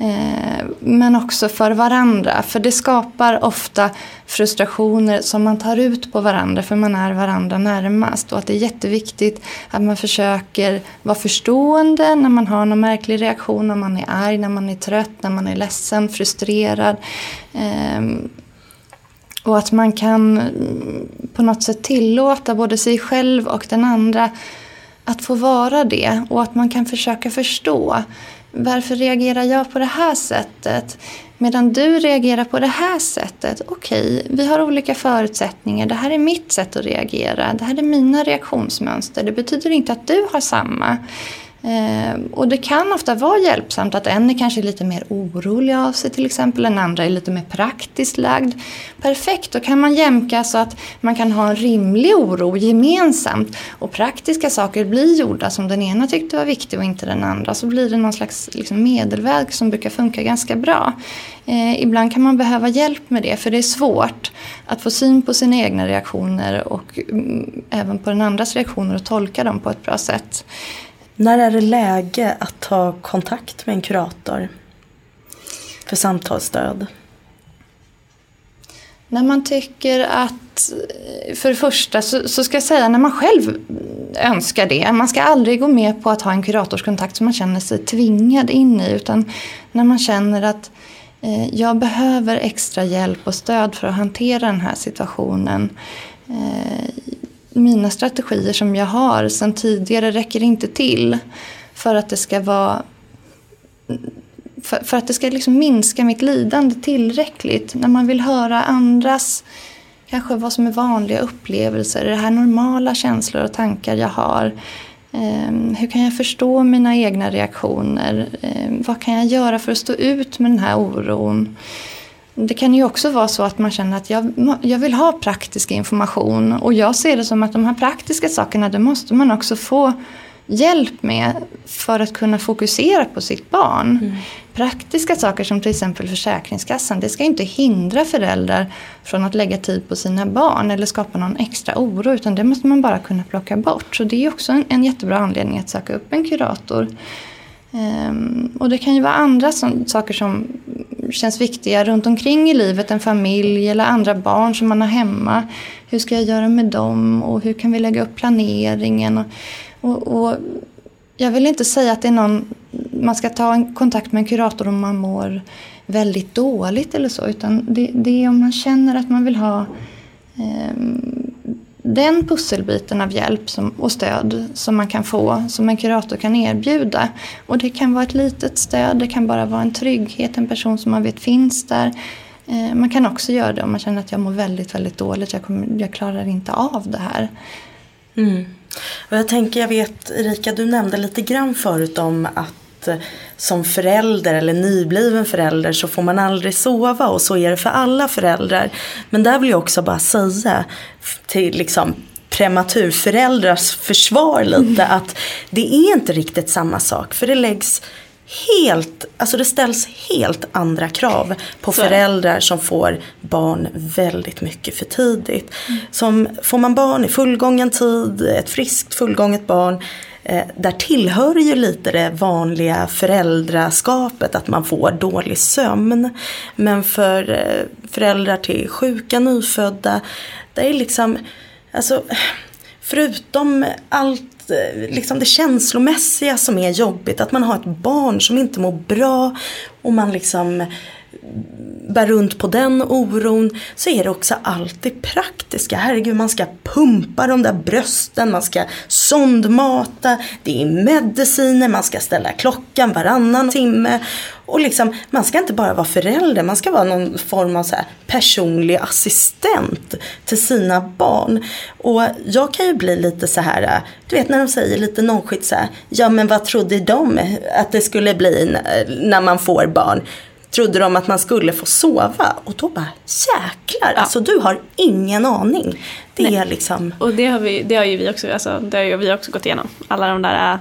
Eh, men också för varandra. För det skapar ofta frustrationer som man tar ut på varandra. För man är varandra närmast. Och att det är jätteviktigt att man försöker vara förstående när man har någon märklig reaktion. När man är arg, när man är trött, när man är ledsen, frustrerad. Ehm, och att man kan på något sätt tillåta både sig själv och den andra att få vara det. Och att man kan försöka förstå. Varför reagerar jag på det här sättet? Medan du reagerar på det här sättet. Okej, okay, vi har olika förutsättningar. Det här är mitt sätt att reagera. Det här är mina reaktionsmönster. Det betyder inte att du har samma. Eh, och det kan ofta vara hjälpsamt att en är kanske lite mer orolig av sig till exempel, den andra är lite mer praktiskt lagd. Perfekt, då kan man jämka så att man kan ha en rimlig oro gemensamt och praktiska saker blir gjorda som den ena tyckte var viktig och inte den andra. Så blir det någon slags liksom, medelväg som brukar funka ganska bra. Eh, ibland kan man behöva hjälp med det för det är svårt att få syn på sina egna reaktioner och mm, även på den andras reaktioner och tolka dem på ett bra sätt. När är det läge att ta kontakt med en kurator för samtalsstöd? När man tycker att, för det första så, så, ska jag säga när man själv önskar det. Man ska aldrig gå med på att ha en kuratorskontakt som man känner sig tvingad in i. Utan när man känner att eh, jag behöver extra hjälp och stöd för att hantera den här situationen. Eh, mina strategier som jag har sedan tidigare räcker inte till för att det ska vara för, för att det ska liksom minska mitt lidande tillräckligt. När man vill höra andras, kanske vad som är vanliga upplevelser, är det här normala känslor och tankar jag har? Eh, hur kan jag förstå mina egna reaktioner? Eh, vad kan jag göra för att stå ut med den här oron? Det kan ju också vara så att man känner att jag, jag vill ha praktisk information och jag ser det som att de här praktiska sakerna det måste man också få hjälp med för att kunna fokusera på sitt barn. Mm. Praktiska saker som till exempel Försäkringskassan, det ska inte hindra föräldrar från att lägga tid på sina barn eller skapa någon extra oro utan det måste man bara kunna plocka bort. Så det är också en, en jättebra anledning att söka upp en kurator. Um, och det kan ju vara andra som, saker som känns viktiga runt omkring i livet. En familj eller andra barn som man har hemma. Hur ska jag göra med dem och hur kan vi lägga upp planeringen? Och, och, och jag vill inte säga att det är någon, man ska ta en kontakt med en kurator om man mår väldigt dåligt eller så. Utan det, det är om man känner att man vill ha um, den pusselbiten av hjälp som, och stöd som man kan få, som en kurator kan erbjuda. Och det kan vara ett litet stöd, det kan bara vara en trygghet, en person som man vet finns där. Eh, man kan också göra det om man känner att jag mår väldigt, väldigt dåligt, jag, kommer, jag klarar inte av det här. Mm. Och jag tänker, jag vet Erika, du nämnde lite grann förut om att Eh, som förälder eller nybliven förälder så får man aldrig sova och så är det för alla föräldrar. Men där vill jag också bara säga till liksom prematurföräldrars försvar lite mm. att det är inte riktigt samma sak för det läggs helt, alltså det ställs helt andra krav på så. föräldrar som får barn väldigt mycket för tidigt. Mm. Som får man barn i fullgången tid, ett friskt fullgånget barn Eh, där tillhör ju lite det vanliga föräldraskapet att man får dålig sömn. Men för eh, föräldrar till sjuka nyfödda, det är liksom, alltså förutom allt eh, liksom det känslomässiga som är jobbigt, att man har ett barn som inte mår bra och man liksom bär runt på den oron så är det också allt det praktiska. Herregud, man ska pumpa de där brösten, man ska sondmata, det är mediciner, man ska ställa klockan varannan timme. Och liksom, man ska inte bara vara förälder, man ska vara någon form av så personlig assistent till sina barn. Och jag kan ju bli lite så här, du vet när de säger lite nonchigt så här, ja men vad trodde de att det skulle bli när man får barn? Trodde de att man skulle få sova. Och då bara jäklar, ja. alltså du har ingen aning. Det Nej. är liksom. Och det har, vi, det har ju vi också, alltså, det har ju vi också gått igenom. Alla de där,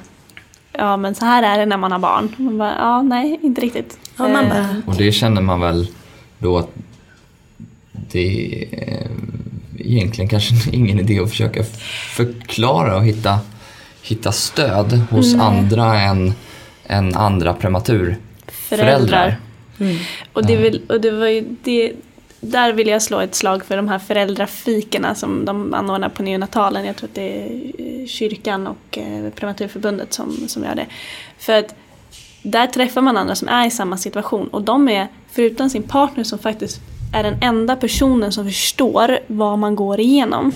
ja men så här är det när man har barn. Man bara, ja nej, inte riktigt. Ja, man bara... Eh. Och det känner man väl då att det är egentligen kanske ingen idé att försöka förklara och hitta, hitta stöd hos Nej. andra än, än andra prematurföräldrar. Föräldrar. Mm. Och, det vill, och det var ju det, där vill jag slå ett slag för de här föräldrafikerna som de anordnar på neonatalen. Jag tror att det är eh, kyrkan och eh, Prematurförbundet som, som gör det. För att där träffar man andra som är i samma situation och de är, förutom sin partner som faktiskt är den enda personen som förstår vad man går igenom.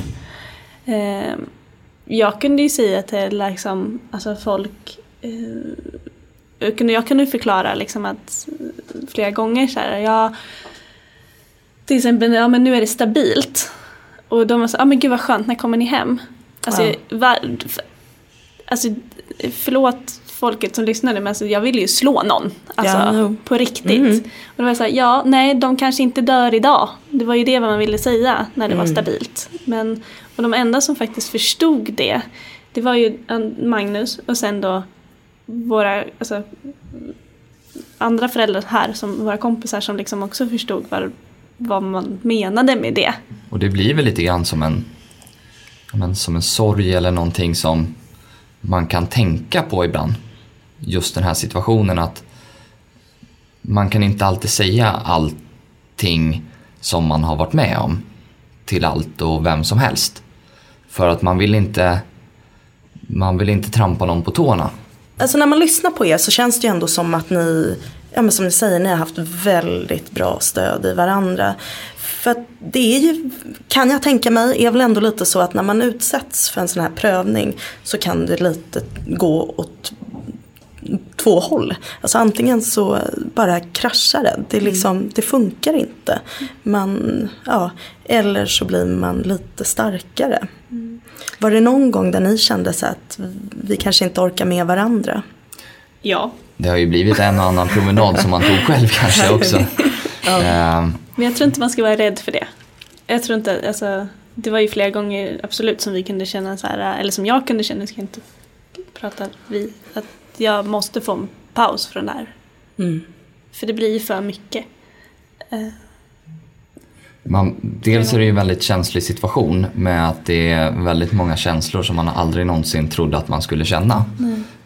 Eh, jag kunde ju säga till liksom, alltså folk jag kunde förklara liksom att flera gånger så här, jag, till exempel, ja men nu är det stabilt. Och de var så, ja men gud vad skönt, när kommer ni hem? Alltså, ja. var, alltså förlåt folket som lyssnade men alltså, jag ville ju slå någon. Alltså ja, på riktigt. Mm. Och då var så här, ja nej de kanske inte dör idag. Det var ju det man ville säga när det mm. var stabilt. Men, och de enda som faktiskt förstod det, det var ju Magnus och sen då våra alltså, andra föräldrar här, som våra kompisar som liksom också förstod vad, vad man menade med det. Och det blir väl lite grann som en, men, som en sorg eller någonting som man kan tänka på ibland. Just den här situationen att man kan inte alltid säga allting som man har varit med om till allt och vem som helst. För att man vill inte, man vill inte trampa någon på tårna. Alltså när man lyssnar på er så känns det ju ändå som att ni, ja men som ni säger, ni har haft väldigt bra stöd i varandra. För det är ju, kan jag tänka mig, är väl ändå lite så att när man utsätts för en sån här prövning så kan det lite gå åt två håll. Alltså antingen så bara kraschar det, det, liksom, det funkar inte. Man, ja, eller så blir man lite starkare. Var det någon gång där ni kände så att vi kanske inte orkar med varandra? Ja. Det har ju blivit en och annan promenad som man tog själv kanske också. ja. um. Men jag tror inte man ska vara rädd för det. Jag tror inte, alltså, det var ju flera gånger absolut som vi kunde känna så här, eller som jag kunde känna, ska jag inte prata vi, att jag måste få en paus från det här. Mm. För det blir ju för mycket. Man, dels är det ju en väldigt känslig situation med att det är väldigt många känslor som man aldrig någonsin trodde att man skulle känna.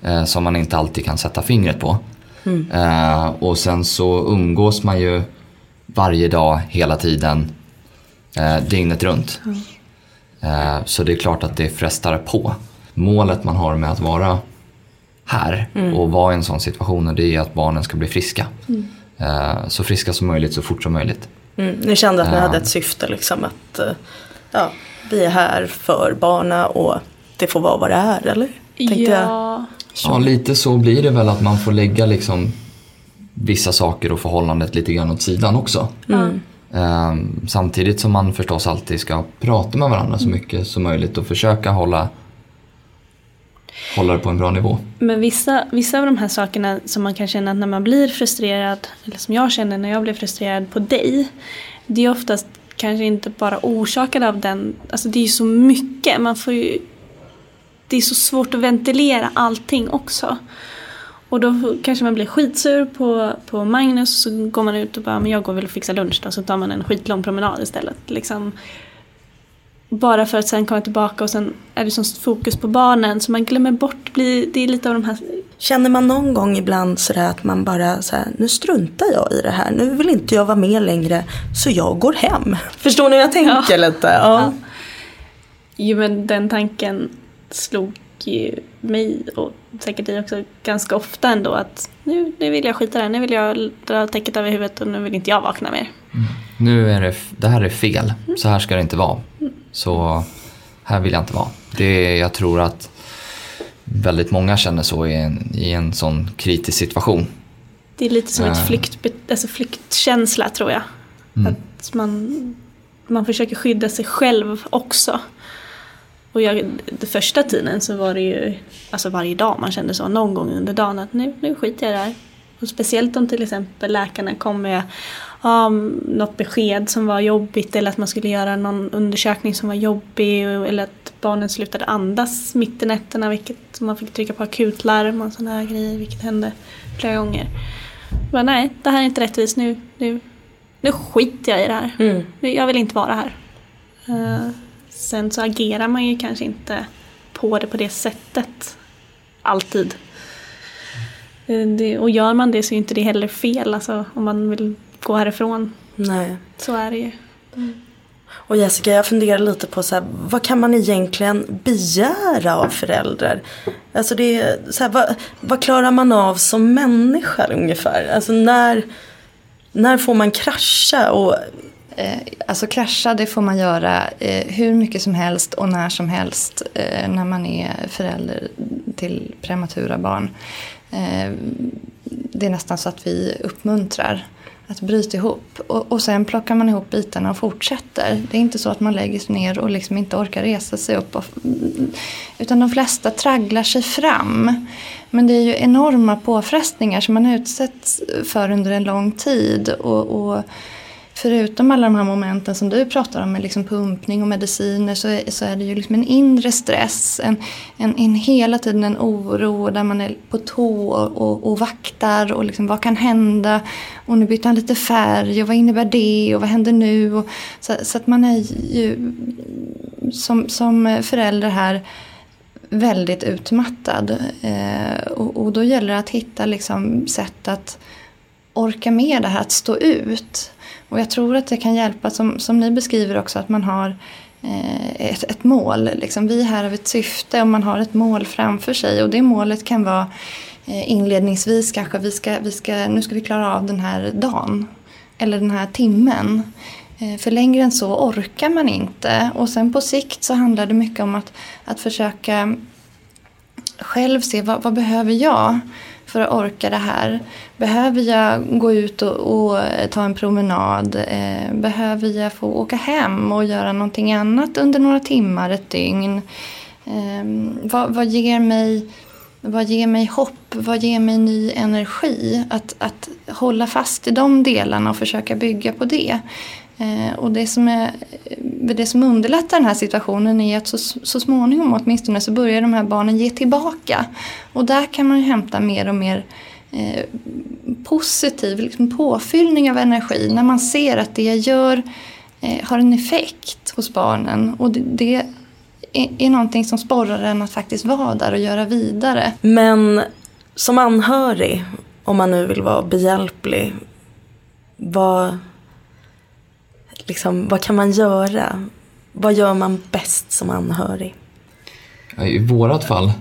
Eh, som man inte alltid kan sätta fingret på. Mm. Eh, och sen så umgås man ju varje dag, hela tiden, eh, dygnet runt. Mm. Eh, så det är klart att det frestar på. Målet man har med att vara här mm. och vara i en sån situation det är att barnen ska bli friska. Mm. Eh, så friska som möjligt, så fort som möjligt. Mm, ni kände att ni hade ett syfte liksom att eh, ja, vi är här för barna och det får vara vad det är, eller? Tänkte ja. Jag. ja, lite så blir det väl att man får lägga liksom vissa saker och förhållandet lite grann åt sidan också. Mm. Um, samtidigt som man förstås alltid ska prata med varandra så mycket som möjligt och försöka hålla hålla det på en bra nivå. Men vissa, vissa av de här sakerna som man kan känna när man blir frustrerad, eller som jag känner när jag blir frustrerad på dig, det är oftast kanske inte bara orsakad av den, alltså det är ju så mycket, man får ju, det är så svårt att ventilera allting också. Och då kanske man blir skitsur på, på Magnus och så går man ut och bara, men jag går väl och fixar lunch då, så tar man en skitlång promenad istället. Liksom bara för att sen komma tillbaka och sen är det som fokus på barnen så man glömmer bort, blir, det är lite av de här Känner man någon gång ibland sådär att man bara så här, nu struntar jag i det här, nu vill inte jag vara med längre så jag går hem. Förstår ni hur jag tänker lite? Ja. Jo men den tanken slog mig och säkert dig också ganska ofta ändå att nu, nu vill jag skita där, nu vill jag dra täcket över huvudet och nu vill inte jag vakna mer. Nu är det, det här är fel, så här ska det inte vara. Så här vill jag inte vara. Det, jag tror att väldigt många känner så i en, i en sån kritisk situation. Det är lite som Ja. ett flykt, alltså flyktkänsla tror jag. Mm. Att man, man försöker skydda sig själv också. Och jag, den första tiden så var det ju alltså varje dag man kände så någon gång under dagen att nu, nu skiter jag i det här. Och speciellt om till exempel läkarna kom med ja, något besked som var jobbigt eller att man skulle göra någon undersökning som var jobbig eller att barnen slutade andas mitt i nätterna vilket man fick trycka på akutlarm och sådana här grejer vilket hände flera gånger. Men nej, det här är inte rättvist nu. Nu, nu skiter jag i det här. Mm. Jag vill inte vara här. Eh, sen så agerar man ju kanske inte på det på det sättet. Alltid. Eh, det, och gör man det så är inte det heller fel. Alltså, om man vill gå härifrån. Nej. Så är det ju. Och Jessica, jag funderar lite på så här, vad kan man egentligen begära av föräldrar? Alltså det är så här, vad, vad klarar man av som människa ungefär? Alltså när, när får man krascha? Och, Eh, alltså krascha det får man göra eh, hur mycket som helst och när som helst eh, när man är förälder till prematura barn. Eh, det är nästan så att vi uppmuntrar att bryta ihop. Och, och sen plockar man ihop bitarna och fortsätter. Det är inte så att man lägger sig ner och liksom inte orkar resa sig upp. Och, utan de flesta tragglar sig fram. Men det är ju enorma påfrestningar som man utsätts för under en lång tid. och, och förutom alla de här momenten som du pratar om med liksom pumpning och mediciner så är, så är det ju liksom en inre stress. En, en, en hela tiden en oro där man är på tå och, och, vaktar och liksom vad kan hända? Och nu bytte han lite färg och vad innebär det och vad händer nu? Och, så, så att man är ju som, som förälder här väldigt utmattad. Eh, och, och då gäller det att hitta liksom sätt att orka med det här, att stå ut. Och jag tror att det kan hjälpa, som, som ni beskriver också, att man har eh, ett, ett mål. Liksom, vi är här av ett syfte och man har ett mål framför sig. Och det målet kan vara eh, inledningsvis kanske, vi ska, vi ska, nu ska vi klara av den här dagen. Eller den här timmen. Eh, för längre än så orkar man inte. Och sen på sikt så handlar det mycket om att, att försöka själv se vad, vad behöver jag för att orka det här. Behöver jag gå ut och, och ta en promenad? Eh, behöver jag få åka hem och göra någonting annat under några timmar, ett dygn? Eh, vad, vad, ger mig, vad ger mig hopp? Vad ger mig ny energi? Att, att hålla fast i de delarna och försöka bygga på det. Eh, och det som, är, eh, det som underlättar den här situationen är att så, så småningom åtminstone så börjar de här barnen ge tillbaka. Och där kan man ju hämta mer och mer eh, positiv liksom påfyllning av energi när man ser att det jag gör eh, har en effekt hos barnen. Och det, det är, är någonting som sporrar en att faktiskt vara där och göra vidare. men som anhörig, om man nu vill vara behjälplig, vad, liksom, vad kan man göra? Vad gör man bäst som anhörig? I vårat fall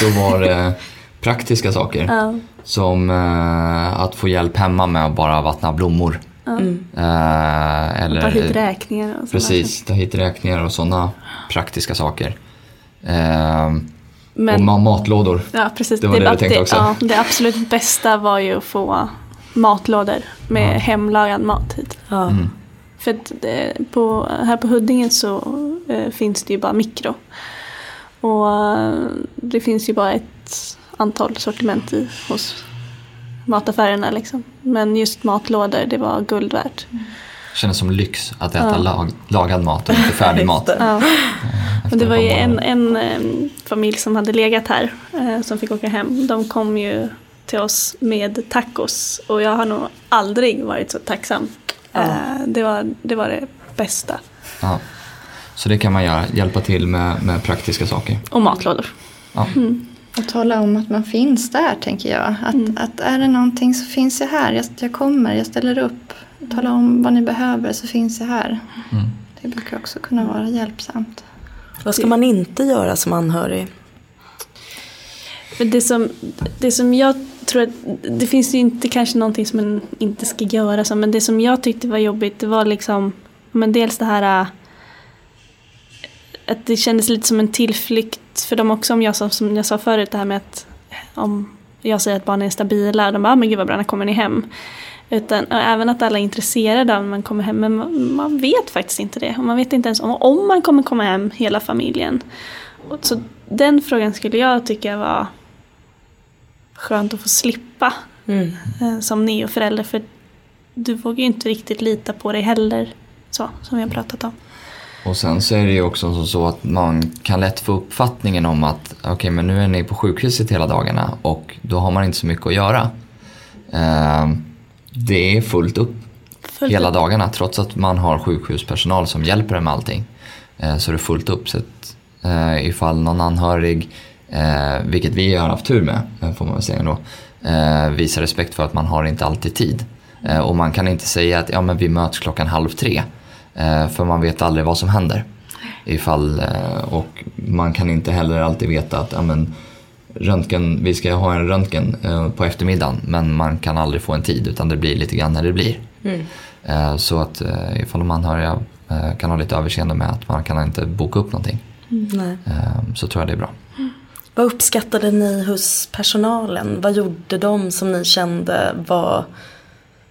så var det praktiska saker. Ja. Som eh, att få hjälp hemma med att bara vattna blommor. Mm. Eh, eller, Ta hit räkningar och sådana Precis, ta hit räkningar och sådana praktiska saker. Eh, och Men, ma- matlådor. ja, precis. det var det var du tänkte också. Ja, det absolut bästa var ju att få matlådor med Ja. hemlagad mat hit. Ja. Mm. För att det, på, här på Huddinge så eh, finns det ju bara mikro. Och eh, det finns ju bara ett antal sortiment i, hos mataffärerna liksom. Men just matlådor, det var guld värt. Kändes som lyx att äta Ja. lag, lagad mat och inte färdig mat. Det. Ja. Och det var ju en, en eh, familj som hade legat här eh, som fick åka hem. De kom ju till oss med tacos och jag har nog aldrig varit så tacksam. Ja. Eh, det, var, det var det bästa. Ja. Så det kan man göra, hjälpa till med, med praktiska saker. Och matlådor. Ja. Och tala om att man finns där, tänker jag. Att, att är det någonting så finns jag här. Jag, jag kommer, jag ställer upp. Tala om vad ni behöver så finns jag här. Mm. Det brukar också kunna vara hjälpsamt. Vad ska man inte göra som anhörig? Men det som, det som jag tror att, det finns ju inte kanske någonting som man inte ska göra så, men det som jag tyckte var jobbigt det var liksom, men dels det här äh, att det kändes lite som en tillflykt för dem också om jag sa, som jag sa förut det här med att äh, om jag säger att barnen är stabila, de bara, ah, men gud vad bra, när kommer ni hem? Utan och även att alla är intresserade av när man kommer hem, men man, man vet faktiskt inte det. Och man vet inte ens om, om man kommer komma hem hela familjen. Och så den frågan skulle jag tycka var skönt att få slippa Mm. eh, som neoförälder. För du vågar ju inte riktigt lita på dig heller, så, som vi har pratat om. Och sen så är det ju också så- så att man kan lätt få uppfattningen om att okej men nu är ni på sjukhuset hela dagarna och då har man inte så mycket att göra. Eh, det är fullt upp Fullt hela upp. dagarna trots att man har sjukhuspersonal som hjälper en med allting. Eh, så är det fullt upp. Så att, eh, ifall någon anhörig, eh, vilket vi har haft tur med eh, får man väl säga då, eh, visar respekt för att man har inte alltid tid. Eh, och man kan inte säga att ja, men vi möts klockan halv tre. Eh, för man vet aldrig vad som händer. Ifall, eh, och man kan inte heller alltid veta att ja, men, röntgen, vi ska ha en röntgen på eftermiddagen men man kan aldrig få en tid utan det blir lite grann när det blir. Eh, Så att eh, ifall de anhöriga kan ha lite överseende med att man kan inte boka upp någonting eh, så tror jag det är bra. Vad uppskattade ni hos personalen? Vad gjorde de som ni kände var,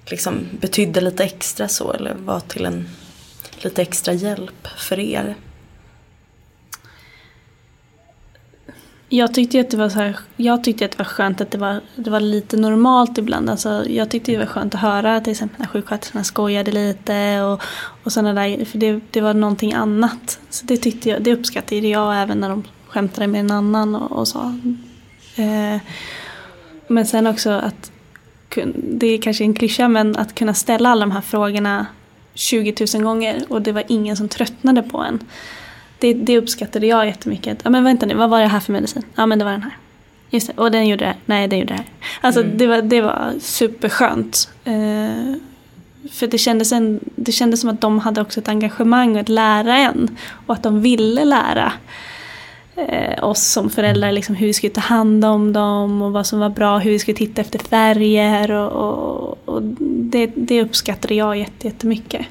liksom, betydde lite extra så eller var till en lite extra hjälp för er? Jag tyckte att det var så här, jag tyckte att det var skönt att det var, det var lite normalt ibland. Alltså, jag tyckte det var skönt att höra till exempel när sjuksköterskorna skojade lite och, och sådana där för det, det var någonting annat. Så det tyckte jag, det uppskattade jag även när de skämtade med en annan och, och så. Eh, men sen också att, det är kanske en klyscha men att kunna ställa alla de här frågorna 20 000 gånger och det var ingen som tröttnade på en. Det, det uppskattade jag jättemycket. Ja, men vänta nu, vad var det här för medicin? Ja men det var den här. Just det, och den gjorde det här. Nej, den gjorde det här. Alltså det, var, det var superskönt. Eh, för det kändes, en, det kändes som att de hade också ett engagemang att lära en. Och att de ville lära eh, oss som föräldrar liksom, hur vi skulle ta hand om dem och vad som var bra, hur vi skulle titta efter färger. Och, och, och det, det uppskattade jag jätte- jättemycket.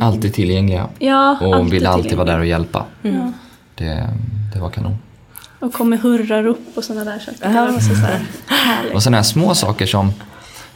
Alltid tillgängliga Ja, och ville alltid vara där och hjälpa. Ja. Det, det var kanon. Och kom med hurrarop och sådana där saker. Det var så, så här härligt. Och sådana här små saker som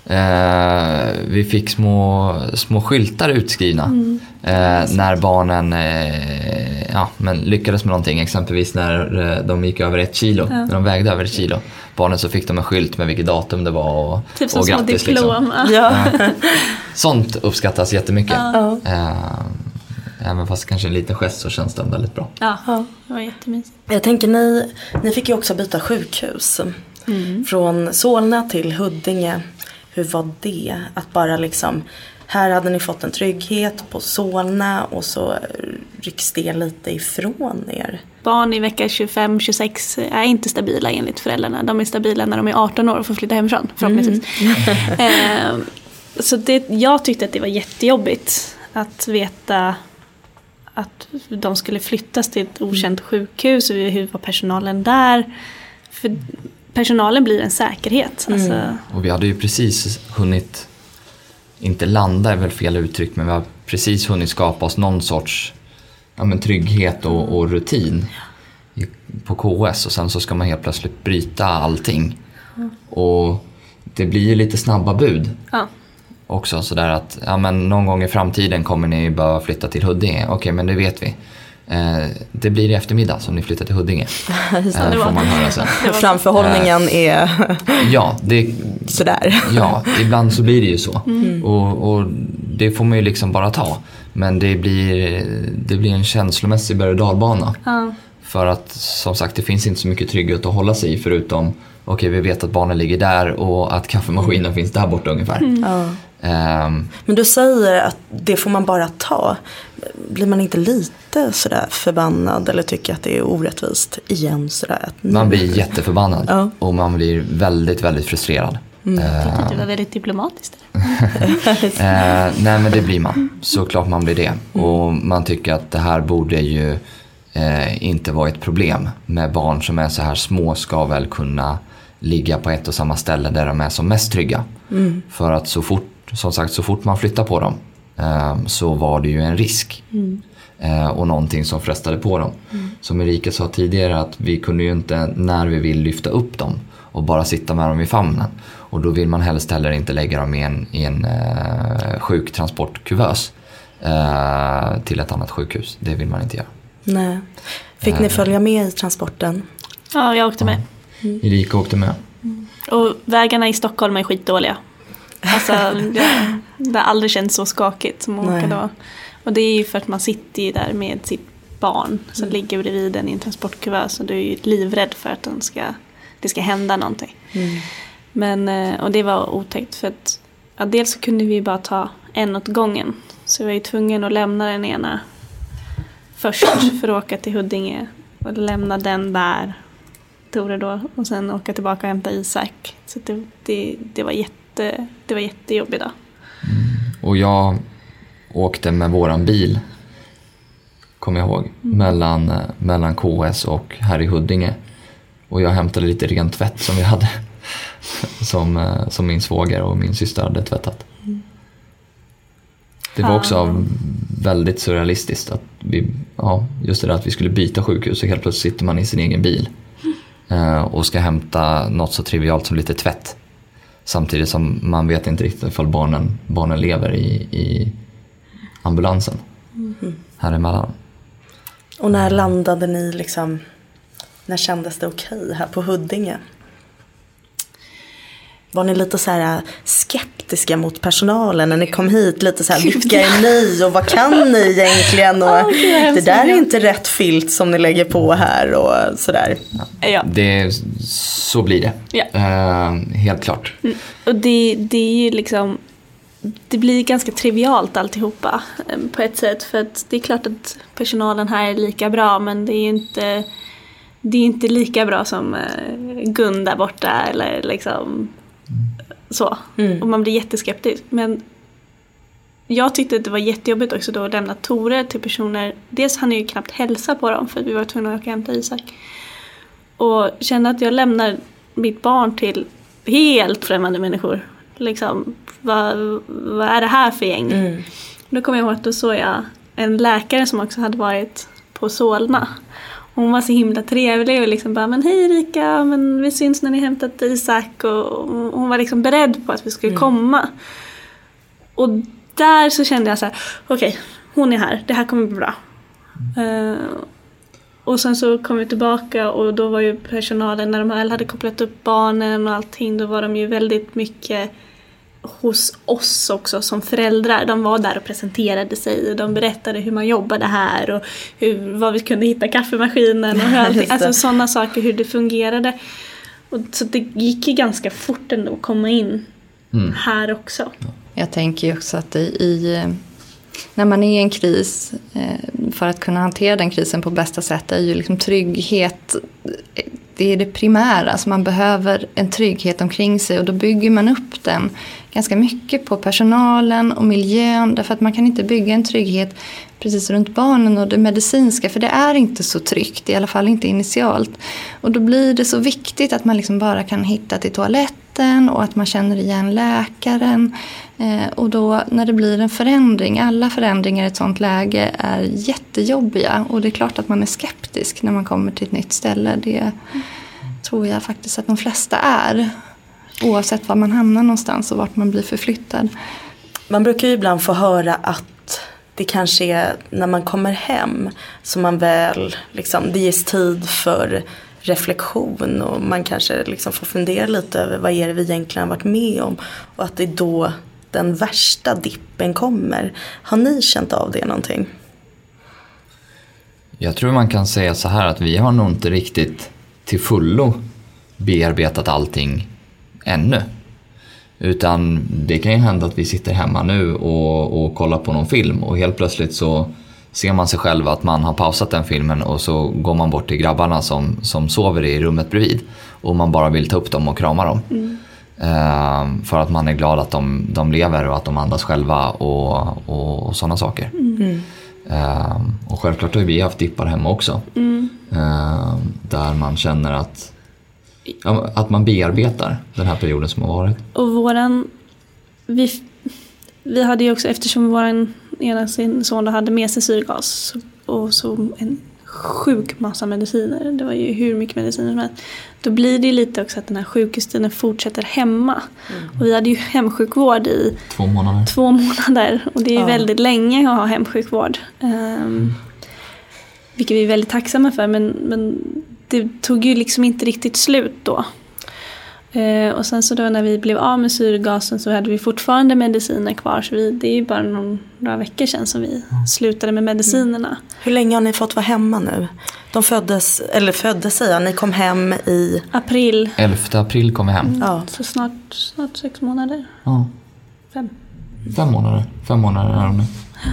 eh, vi fick små, små skyltar utskrivna Mm. eh, när barnen eh, ja, men lyckades med någonting. Exempelvis när eh, de gick över ett kilo, när de vägde över ett kilo. Barnen så fick de en skylt med vilket datum det var och, Typ som och små grattis. diplom. Liksom. Ja. Sånt uppskattas jättemycket. Ja. Eh, även fast kanske en liten gest så känns den väldigt bra. Ja, Ja. det var jättemysigt. Jag tänker ni, ni fick ju också byta sjukhus. Från Solna till Huddinge. Hur var det? Att bara liksom, här hade ni fått en trygghet på Solna och så rycks det lite ifrån er. Barn i vecka 25-26 är inte stabila enligt föräldrarna. De är stabila när de är 18 år och får flytta hemifrån förhoppningsvis. eh, så det, jag tyckte att det var jättejobbigt att veta att de skulle flyttas till ett okänt sjukhus och hur var personalen där. För personalen blir en säkerhet. Alltså, Och vi hade ju precis hunnit, inte landa är väl fel uttryck, men vi har precis hunnit skapa oss någon sorts ja, men trygghet och, och rutin i, på KS och sen så ska man helt plötsligt bryta allting. Och det blir ju lite snabba bud ja. också sådär att ja, men någon gång i framtiden kommer ni behöva flytta till Huddinge. Okej, men det vet vi. Eh, det blir i eftermiddag som ni flyttar till Huddinge. Eh, får man höra sen. Framförhållningen är Ja, det, sådär. Ja, ibland så blir det ju så. Och, och det får man ju liksom bara ta. Men det blir, det blir en känslomässig berg och dalbana. Ja. För att som sagt, det finns inte så mycket trygghet att hålla sig i förutom okej, vi vet att barnen ligger där och att kaffemaskinen finns där borta ungefär. Ja. Ehm, Men du säger att det får man bara ta. Blir man inte lite sådär förbannad eller tycker att det är orättvist igen sådär? Man blir jätteförbannad Ja. och man blir väldigt, väldigt frustrerad. Jag tyckte att det var väldigt diplomatiskt. Eh, nej men det blir man. Såklart man blir det. Och man tycker att det här borde ju eh, inte vara ett problem. Med barn som är så här små ska väl kunna ligga på ett och samma ställe där de är som mest trygga. För att så fort, som sagt, så fort man flyttar på dem eh, så var det ju en risk. Eh, och någonting som frestade på dem. Som Erika sa tidigare att vi kunde ju inte när vi vill lyfta upp dem och bara sitta med dem i famnen. Och då vill man helst heller inte lägga dem i en, i en eh, sjuktransportkuvös eh, till ett annat sjukhus. Det vill man inte göra. Nej. Fick ni följa med i transporten? Ja, jag åkte med. Erika åkte med. Och vägarna i Stockholm är skitdåliga. Alltså, det, det har aldrig känts så skakigt som att åka då. Och det är ju för att man sitter ju där med sitt barn som ligger bredvid en i en transportkuvös och du är ju livrädd för att den ska, det ska hända någonting. Men, eh, och det var otäckt för att ja, dels så kunde vi bara ta en åt gången. Så jag var ju tvungen att lämna den ena först för att åka till Huddinge och lämna den där Tore då och sen åka tillbaka och hämta Isak. Så det, det, det, var, jätte, det var jättejobbigt då. Och jag åkte med våran bil, kommer jag ihåg, mellan, eh, mellan KS och här i Huddinge. Och jag hämtade lite ren tvätt som vi hade. Som, eh, som min svåger och min syster hade tvättat. Det var också väldigt surrealistiskt att vi, ja, just det där att vi skulle byta sjukhus och helt plötsligt sitter man i sin egen bil. eh, Och ska hämta något så trivialt som lite tvätt. Samtidigt som man vet inte riktigt ifall barnen, barnen lever i, i ambulansen. Här emellan. Och när landade ni liksom, när kändes det okej här på Huddinge? Var ni lite så här skeptiska mot personalen när ni kom hit? Lite så här, vilka är ni och vad kan ni egentligen? Och det där är inte rätt filt som ni lägger på här och sådär. Ja. Det, så blir det. Ja. Eh, helt klart. Och det, det är ju liksom det blir ganska trivialt alltihopa eh, på ett sätt. För att det är klart att personalen här är lika bra men det är ju inte, det är inte lika bra som eh, Gun där borta eller liksom så. Och man blir jätteskeptisk. Men jag tyckte att det var jättejobbigt också då att lämna Tore till personer. Dels hann jag ju knappt hälsa på dem för vi var tvungna att åka och hämta Isak. Och känna att jag lämnar mitt barn till helt främmande människor. Liksom, vad, vad är det här för gäng? Då kommer jag ihåg att då såg jag en läkare som också hade varit på Solna. Hon var så himla trevlig och liksom bara men hej Erika, men vi syns när ni hämtat Isak och hon var liksom beredd på att vi skulle komma. Och där så kände jag så här, okej, hon är här, det här kommer bli bra. Eh, och sen så kom vi tillbaka och då var ju personalen, när de väl hade kopplat upp barnen och allting, då var de ju väldigt mycket hos oss också som föräldrar. De var där och presenterade sig och de berättade hur man jobbade här och hur, var vi kunde hitta kaffemaskinen och hur allting, alltså sådana saker, hur det fungerade. Och så det gick ju ganska fort ändå att komma in här också. Jag tänker ju också att i, i, när man är i en kris, eh, för att kunna hantera den krisen på bästa sätt är ju liksom trygghet, det är det primära. Alltså man behöver en trygghet omkring sig och då bygger man upp den ganska mycket på personalen och miljön. Därför att man kan inte bygga en trygghet precis runt barnen och det medicinska för det är inte så tryggt, i alla fall inte initialt. Och då blir det så viktigt att man liksom bara kan hitta till toaletten och att man känner igen läkaren. Eh, och då när det blir en förändring, alla förändringar i ett sånt läge är jättejobbiga och det är klart att man är skeptisk när man kommer till ett nytt ställe. Det tror jag faktiskt att de flesta är. Oavsett var man hamnar någonstans och vart man blir förflyttad. Man brukar ju ibland få höra att det kanske är när man kommer hem som man väl, liksom, det ges tid för reflektion och man kanske liksom får fundera lite över vad är det vi egentligen har varit med om och att det är då den värsta dippen kommer. Har ni känt av det någonting? Jag tror man kan säga så här att vi har nog inte riktigt till fullo bearbetat allting ännu. Utan det kan ju hända att vi sitter hemma nu och, och kollar på någon film och helt plötsligt så ser man sig själv att man har pausat den filmen och så går man bort till grabbarna som, som sover i rummet bredvid. Och man bara vill ta upp dem och krama dem. Mm. Eh, för att man är glad att de, de lever och att de andas själva och, och, och sådana saker. Mm. Eh, och självklart har vi haft dippar hemma också. Mm. Eh, där man känner att, att man bearbetar den här perioden som har varit. Och våran... Vi, vi hade ju också, eftersom våran ena sin son då hade med sig syrgas och så en sjuk massa mediciner. Det var ju hur mycket mediciner som helst. Då blir det ju lite också att den här sjukhustiden fortsätter hemma. Och vi hade ju hemsjukvård i Två månader. två månader. Och det är ju Ja. väldigt länge att ha hemsjukvård. Um, vilket vi är väldigt tacksamma för. Men, men det tog ju liksom inte riktigt slut då. Eh, och sen så då när vi blev av med syrgasen så hade vi fortfarande mediciner kvar. Så vi, det är ju bara någon, några veckor sedan som vi slutade med medicinerna. Hur länge har ni fått vara hemma nu? De föddes, eller föddes säger jag, ni kom hem i... April, 11 april kom vi hem. Ja. så snart, snart sex månader. Ja. Fem. Fem månader. Fem månader är de nu.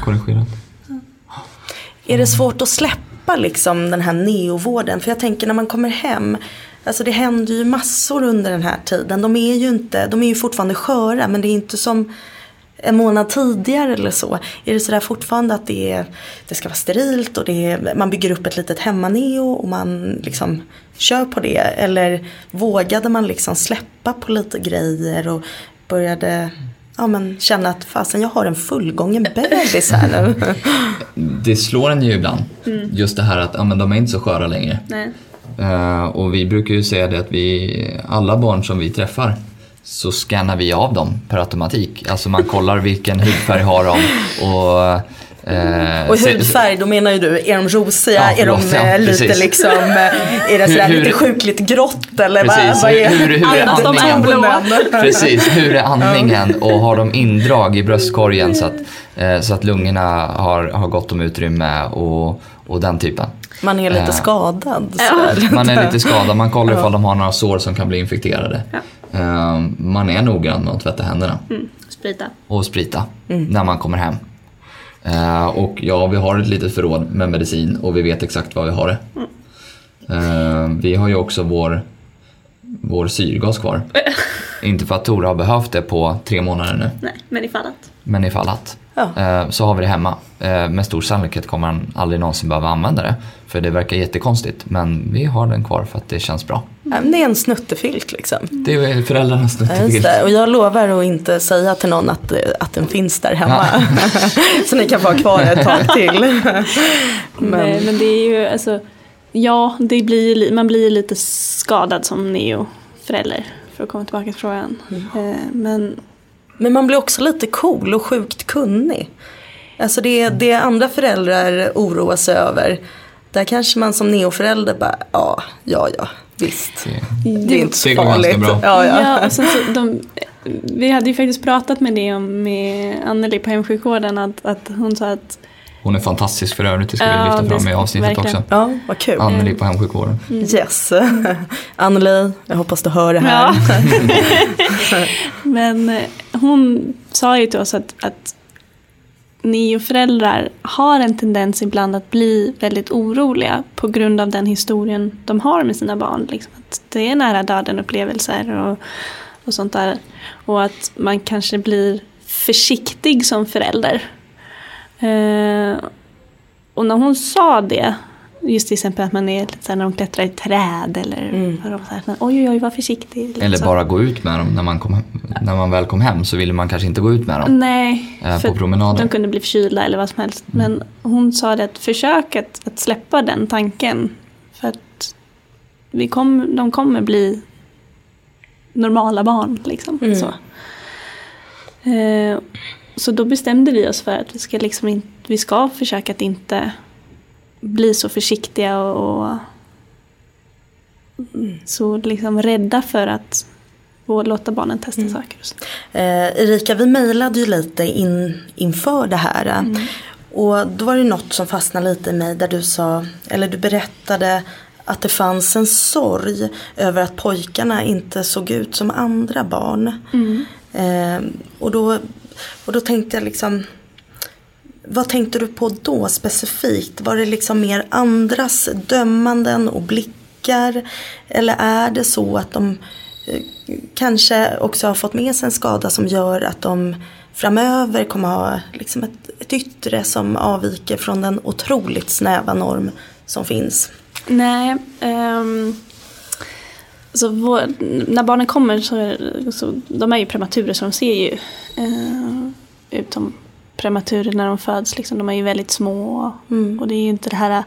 Korrigerat. Är det svårt att släppa liksom den här neovården? För jag tänker när man kommer hem, alltså det händer ju massor under den här tiden. De är ju inte, de är ju fortfarande sköra men det är inte som en månad tidigare eller så. Är det sådär fortfarande att det, är, det ska vara sterilt och det är, man bygger upp ett litet hemmaneo och man liksom kör på det? Eller vågade man liksom släppa på lite grejer och började ja, men känna att fasen jag har en fullgången bebis här nu? Det slår en ju ibland. Just det här att ja, men de är inte så sköra längre. Eh, och vi brukar ju säga det att vi, alla barn som vi träffar så scannar vi av dem per automatik. Alltså man kollar vilken hudfärg har de och... eh, Och hudfärg, då menar ju du, är de rosiga? Ja, är de ja, eh, lite precis. liksom, eh, är det sådär Hur- lite sjukligt grått eller vad, Precis, vad är hur, hur, hur är andningen? Precis, hur är andningen och har de indrag i bröstkorgen så att, eh, så att lungorna har, har gott om utrymme och, och den typen. Man är lite Eh, skadad. Sådär. Man är lite skadad, man kollar ifall de har några sår som kan bli infekterade. Ja. Man är noggrann med att tvätta händerna Mm. Sprita. och sprita när man kommer hem. Eh, Och ja, vi har ett litet förråd med medicin och vi vet exakt var vi har det. Eh, Vi har ju också vår, vår syrgas kvar. Inte för att Tora har behövt det på tre månader nu, Nej, men ifall att. men ifall att. Ja. Eh, Så har vi det hemma. Eh, Med stor sannolikhet kommer han aldrig någonsin behöva använda det. För det verkar jättekonstigt, men vi har den kvar för att det känns bra. Ja, Det är en snuttefilt liksom. Det är föräldrarnas Ja, snuttefilt. det. Och jag lovar att inte säga till någon att, eh, att den finns där hemma. Så ni kan ha kvar ett tag till. Men, Men, men det är ju alltså, ja, det blir, man blir ju lite skadad som neo-förälder. För att komma tillbaka till frågan. Eh, Men men man blir också lite cool och sjukt kunnig. Alltså det, det andra föräldrar oroar sig över. Där kanske man som neoförälder bara, ja, ja, ja, visst. Det är inte så Det farligt. bra. Ja, ja. Ja, och så, de, vi hade ju faktiskt pratat med det om med Anneli på hemsjukvården. Att, att hon sa att Hon är fantastisk för övrigt, det ska Ja, vi lyfta det fram i avsnittet verkligen. också. ja, vad kul. Anneli på hemsjukvården. Yes. Anneli, jag hoppas du hör det här. Ja. Men hon sa ju till oss att, att neoföräldrar har en tendens ibland att bli väldigt oroliga på grund av den historien de har med sina barn. Liksom. Att det är nära döden-upplevelser och, och sånt där. Och att man kanske blir försiktig som förälder. Eh, och när hon sa det, just till exempel att man är lite så här när de klättrar i träd eller Mm. de så här, oj oj oj var försiktig. lite Eller bara gå ut med dem när man, kom, när man väl kom hem så ville man kanske inte gå ut med dem Nej, eh, på promenader. de kunde bli förkylda eller vad som helst. Men hon sa det att försök att, att släppa den tanken. För att vi kom, de kommer bli normala barn. Liksom. Mm. Så. Eh, så då bestämde vi oss för att vi ska, liksom in, vi ska försöka att inte bli så försiktiga och, och så liksom rädda för att få låta barnen testa saker. Och så. Eh, Erika, vi mejlade ju lite in, inför det här. Och då var det något som fastnade lite i mig där du sa, eller du berättade att det fanns en sorg över att pojkarna inte såg ut som andra barn. Eh, och, då, och då tänkte jag liksom, vad tänkte du på då specifikt? Var det liksom mer andras dömanden och blickar? Eller är det så att de eh, kanske också har fått med sig en skada som gör att de framöver kommer ha liksom ett, ett yttre som avviker från den otroligt snäva norm som finns? Nej, um, så vår, när barnen kommer så, är, så de är ju prematurer så de ser ju uh, ut som prematurer när de föds. Liksom. De är ju väldigt små mm. och det är ju inte det här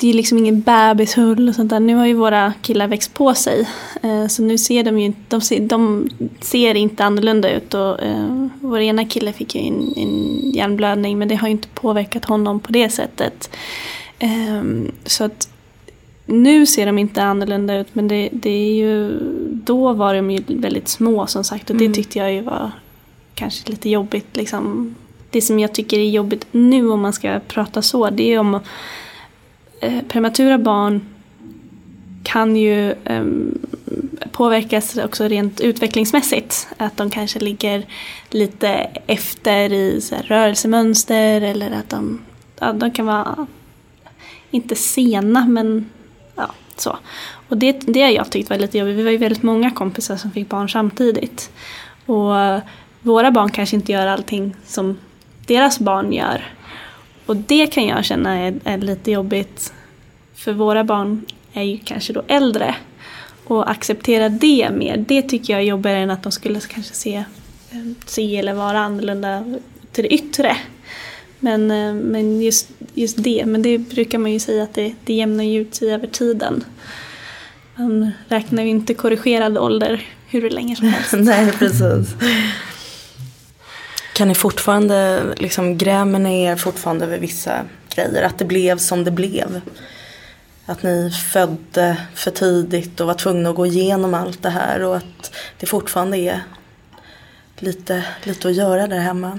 det är liksom ingen bebishull och sånt där. Nu har ju våra killar växt på sig. Eh, så nu ser de ju de ser, de ser inte annorlunda ut. Och, eh, vår ena kille fick ju en, en hjärnblödning men det har ju inte påverkat honom på det sättet. Eh, så att nu ser de inte annorlunda ut men det, det är ju, då var de ju väldigt små som sagt och det mm. tyckte jag ju var kanske lite jobbigt. Liksom. Det som jag tycker är jobbigt nu om man ska prata så det är om eh, prematura barn kan ju eh, påverkas också rent utvecklingsmässigt. Att de kanske ligger lite efter i så här, rörelsemönster eller att de, ja, de kan vara, inte sena men ja, så. Och det, det har jag tyckt var lite jobbigt. Vi var ju väldigt många kompisar som fick barn samtidigt. Och våra barn kanske inte gör allting som deras barn gör. Och det kan jag känna är, är lite jobbigt. För våra barn är ju kanske då äldre. Och acceptera det mer, det tycker jag är jobbigare än att de skulle kanske se, eh, se eller vara annorlunda till det yttre. Men, eh, men just, just det, men det brukar man ju säga att det, det jämnar ut sig över tiden. Man räknar ju inte korrigerad ålder hur länge som helst. Nej, precis. Kan ni fortfarande, liksom grämer ni er fortfarande över vissa grejer? Att det blev som det blev? Att ni födde för tidigt och var tvungna att gå igenom allt det här och att det fortfarande är lite, lite att göra där hemma?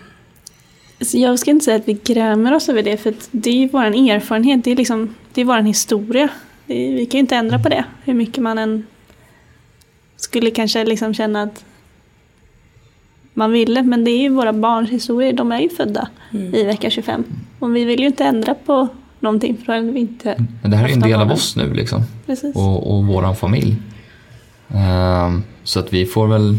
Jag ska inte säga att vi grämer oss över det för det är ju vår erfarenhet, det är, liksom, det är vår historia. vi kan ju inte ändra på det hur mycket man än skulle kanske liksom känna att man ville. Men det är ju våra barns historier, de är ju födda mm. i vecka 25. Och vi vill ju inte ändra på någonting för då hade vi inte mm. Men det här är en del av oss nu liksom. Precis. Och, och våran familj. Um, så att vi får väl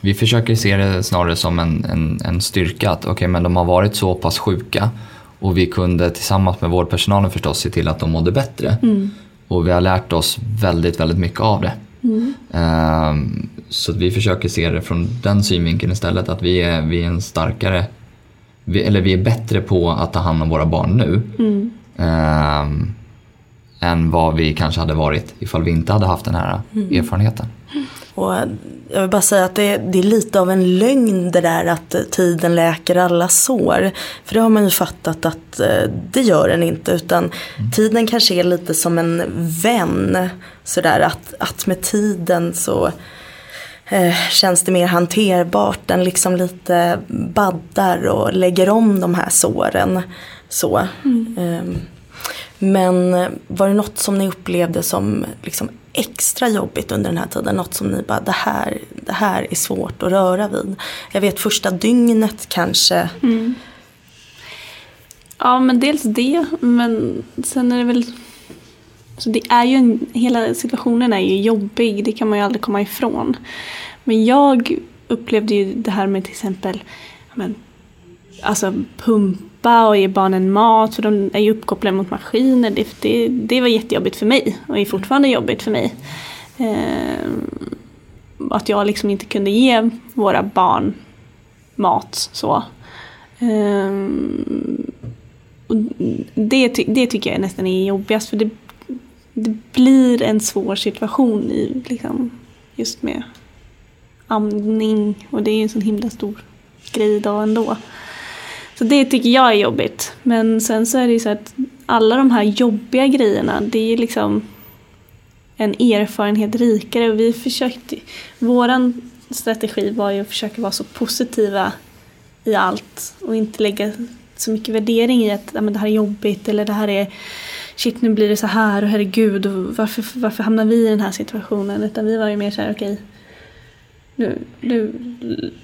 vi försöker se det snarare som en, en, en styrka att okay, men de har varit så pass sjuka och vi kunde tillsammans med vårdpersonalen förstås se till att de mådde bättre. Mm. Och vi har lärt oss väldigt, väldigt mycket av det. Mm. Um, så vi försöker se det från den synvinkeln istället, att vi är, vi är en starkare, vi, eller vi är bättre på att ta hand om våra barn nu. Mm. Um, än vad vi kanske hade varit ifall vi inte hade haft den här mm. erfarenheten. Och jag vill bara säga att det, det, är lite av en lögn det där att tiden läker alla sår. För det har man ju fattat att eh, det gör den inte. Utan mm. tiden kanske är lite som en vän. Sådär att, att med tiden så eh, känns det mer hanterbart. Den liksom lite baddar och lägger om de här såren. Så. Mm. Eh, men var det något som ni upplevde som liksom extra jobbigt under den här tiden? Något som ni bara, det här, det här är svårt att röra vid. Jag vet första dygnet kanske. Mm. Ja men dels det, men sen är det väl så det är ju en, hela situationen är ju jobbig, det kan man ju aldrig komma ifrån. Men jag upplevde ju det här med till exempel men, alltså pumpa och ge barnen mat för de är ju uppkopplade mot maskiner. Det, det, det var jättejobbigt för mig och är fortfarande jobbigt för mig. Eh, att jag liksom inte kunde ge våra barn mat så. Eh, och det, det tycker jag nästan är jobbigast för det, det blir en svår situation i, liksom, just med amning och det är en sån himla stor grej idag ändå. Så det tycker jag är jobbigt. Men sen så är det ju så att alla de här jobbiga grejerna, det är liksom en erfarenhet rikare och vi försökte, våran strategi var ju att försöka vara så positiva i allt och inte lägga så mycket värdering i att ja, men det här är jobbigt eller det här är shit nu blir det så här och herregud och varför, varför hamnar vi i den här situationen? Utan vi var ju mer så här okej okay, nu, nu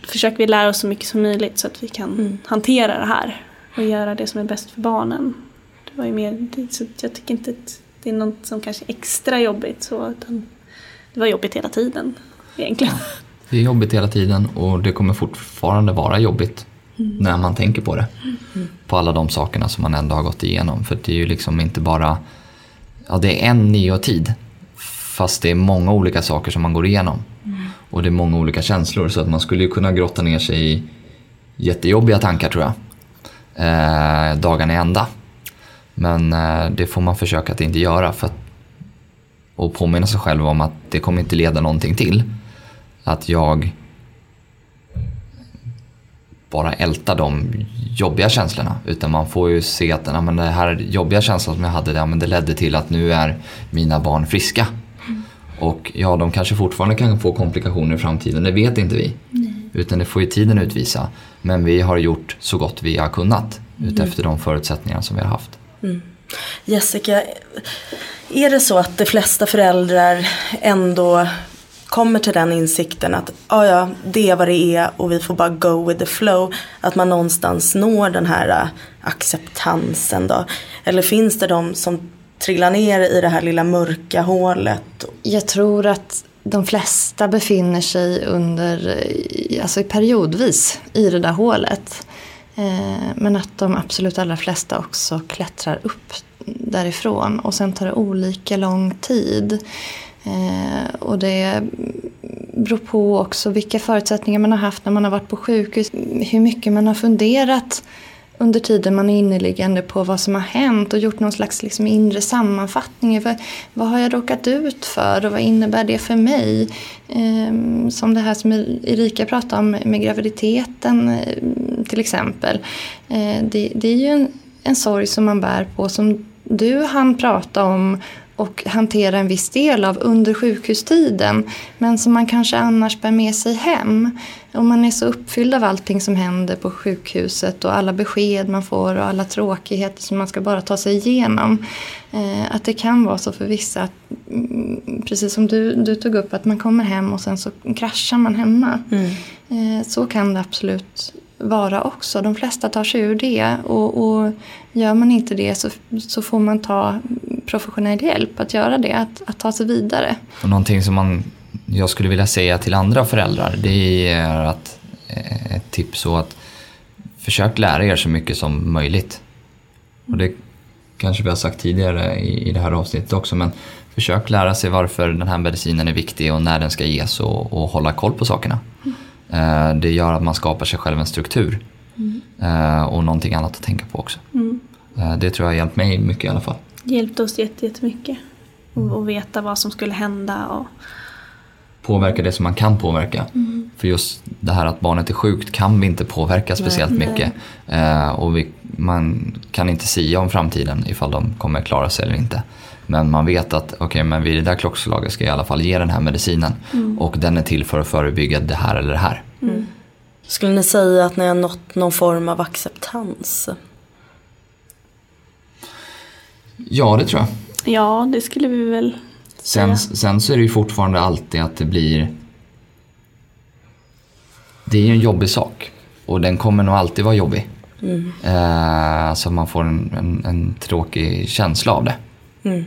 försöker vi lära oss så mycket som möjligt så att vi kan mm. hantera det här och göra det som är bäst för barnen. Det var ju mer, så jag tycker inte att det är något som kanske är extra jobbigt så, utan det var jobbigt hela tiden egentligen. Det är jobbigt hela tiden och det kommer fortfarande vara jobbigt mm. när man tänker på det. Mm. På alla de sakerna som man ändå har gått igenom. För det är ju liksom inte bara, ja det är en neotid fast det är många olika saker som man går igenom. Mm. Och det är många olika känslor så att man skulle ju kunna grotta ner sig i jättejobbiga tankar tror jag. Eh, dagarna i ända. Men eh, det får man försöka att inte göra för att, och påminna sig själv om att det kommer inte leda någonting till. Att jag bara ältar de jobbiga känslorna. Utan man får ju se att ja, men det här jobbiga känslan som jag hade, ja, men det ledde till att nu är mina barn friska. Och ja, de kanske fortfarande kan få komplikationer i framtiden, det vet inte vi. Nej. Utan det får ju tiden utvisa. Men vi har gjort så gott vi har kunnat mm. utefter de förutsättningar som vi har haft. Mm. Jessica, är det så att de flesta föräldrar ändå kommer till den insikten att ah, ja, det är vad det är och vi får bara go with the flow. Att man någonstans når den här uh, acceptansen då. Eller finns det de som trillar ner i det här lilla mörka hålet? Jag tror att de flesta befinner sig under, eh, alltså periodvis i det där hålet. Eh, men att de absolut allra flesta också klättrar upp därifrån och sen tar det olika lång tid. Eh, och det beror på också vilka förutsättningar man har haft när man har varit på sjukhus. Hur mycket man har funderat under tiden man är inneliggande på vad som har hänt och gjort någon slags liksom inre sammanfattning. För vad har jag råkat ut för och vad innebär det för mig? Ehm, som det här som Erika pratade om med graviditeten eh, till exempel. Eh, det, det är ju en, en sorg som man bär på som du hann prata om och hantera en viss del av under sjukhustiden men som man kanske annars bär med sig hem. Om man är så uppfylld av allting som händer på sjukhuset och alla besked man får och alla tråkigheter som man ska bara ta sig igenom. Eh, att det kan vara så för vissa, att, mm, precis som du, du tog upp, att man kommer hem och sen så kraschar man hemma. Mm. Eh, så kan det absolut vara också. De flesta tar sig ur det och, och gör man inte det så, så får man ta professionell hjälp att göra det, att, att ta sig vidare. Och någonting som man, jag skulle vilja säga till andra föräldrar det är att eh, ett tips så att försök lära er så mycket som möjligt. Och det kanske vi har sagt tidigare i, i det här avsnittet också men försök lära sig varför den här medicinen är viktig och när den ska ges och, och hålla koll på sakerna. Mm. Eh, det gör att man skapar sig själv en struktur. Mm. Eh, och någonting annat att tänka på också. Mm. Eh, det tror jag har hjälpt mig mycket i alla fall. Hjälpt oss jättemycket. Och, och veta vad som skulle hända. Och... Påverka det som man kan påverka. Mm. För just det här att barnet är sjukt kan vi inte påverka speciellt nej, mycket. Nej. och vi, man kan inte säga om framtiden ifall de kommer klara sig eller inte. Men man vet att okay, men vid det där klockslaget ska jag i alla fall ge den här medicinen. Mm. Och den är till för att förebygga det här eller det här. Mm. Skulle ni säga att ni har nått någon form av acceptans? Ja, det tror jag. Ja, det skulle vi väl säga. Sen, sen så är det ju fortfarande alltid att det blir... Det är ju en jobbig sak. Och den kommer nog alltid vara jobbig. Mm. Eh, alltså man får en, en, en tråkig känsla av det. Mm.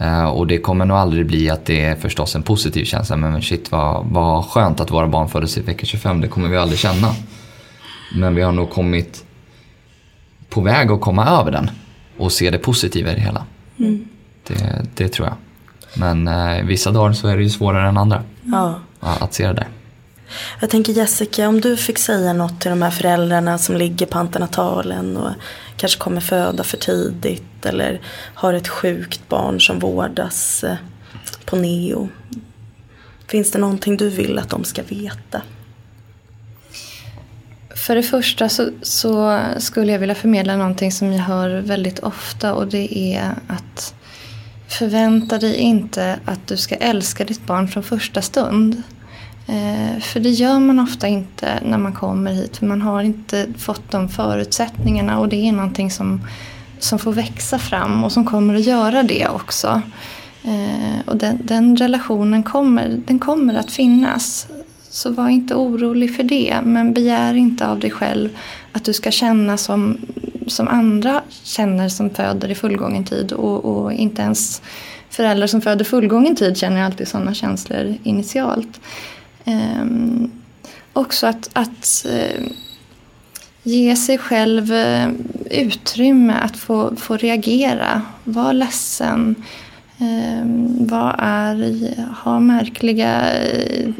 Uh, och det kommer nog aldrig bli att det är förstås en positiv känsla. Men shit vad, vad skönt att våra barn föddes i vecka 25. Det kommer vi aldrig känna. Men vi har nog kommit på väg att komma över den. Och se det positiva i det hela. Mm. Det, det, tror jag. Men uh, vissa dagar så är det ju svårare än andra. Ja. Att se det där. Jag tänker Jessica, om du fick säga något till de här föräldrarna som ligger på antenatalen och kanske kommer föda för tidigt eller har ett sjukt barn som vårdas eh, på neo. Finns det någonting du vill att de ska veta? För det första så, så, skulle jag vilja förmedla någonting som jag hör väldigt ofta och det är att förvänta dig inte att du ska älska ditt barn från första stund. Eh, för det gör man ofta inte när man kommer hit för man har inte fått de förutsättningarna och det är någonting som, som får växa fram och som kommer att göra det också. Eh, och den, den relationen kommer, den kommer att finnas. så var inte orolig för det. Men begär inte av dig själv att du ska känna som, som andra känner som föder i fullgången tid. Och, och inte ens föräldrar som föder fullgången tid känner alltid sådana känslor initialt. Eh, också att, att eh, ge sig själv eh, utrymme att få, få reagera. Var ledsen. Eh, var arg. ha märkliga eh,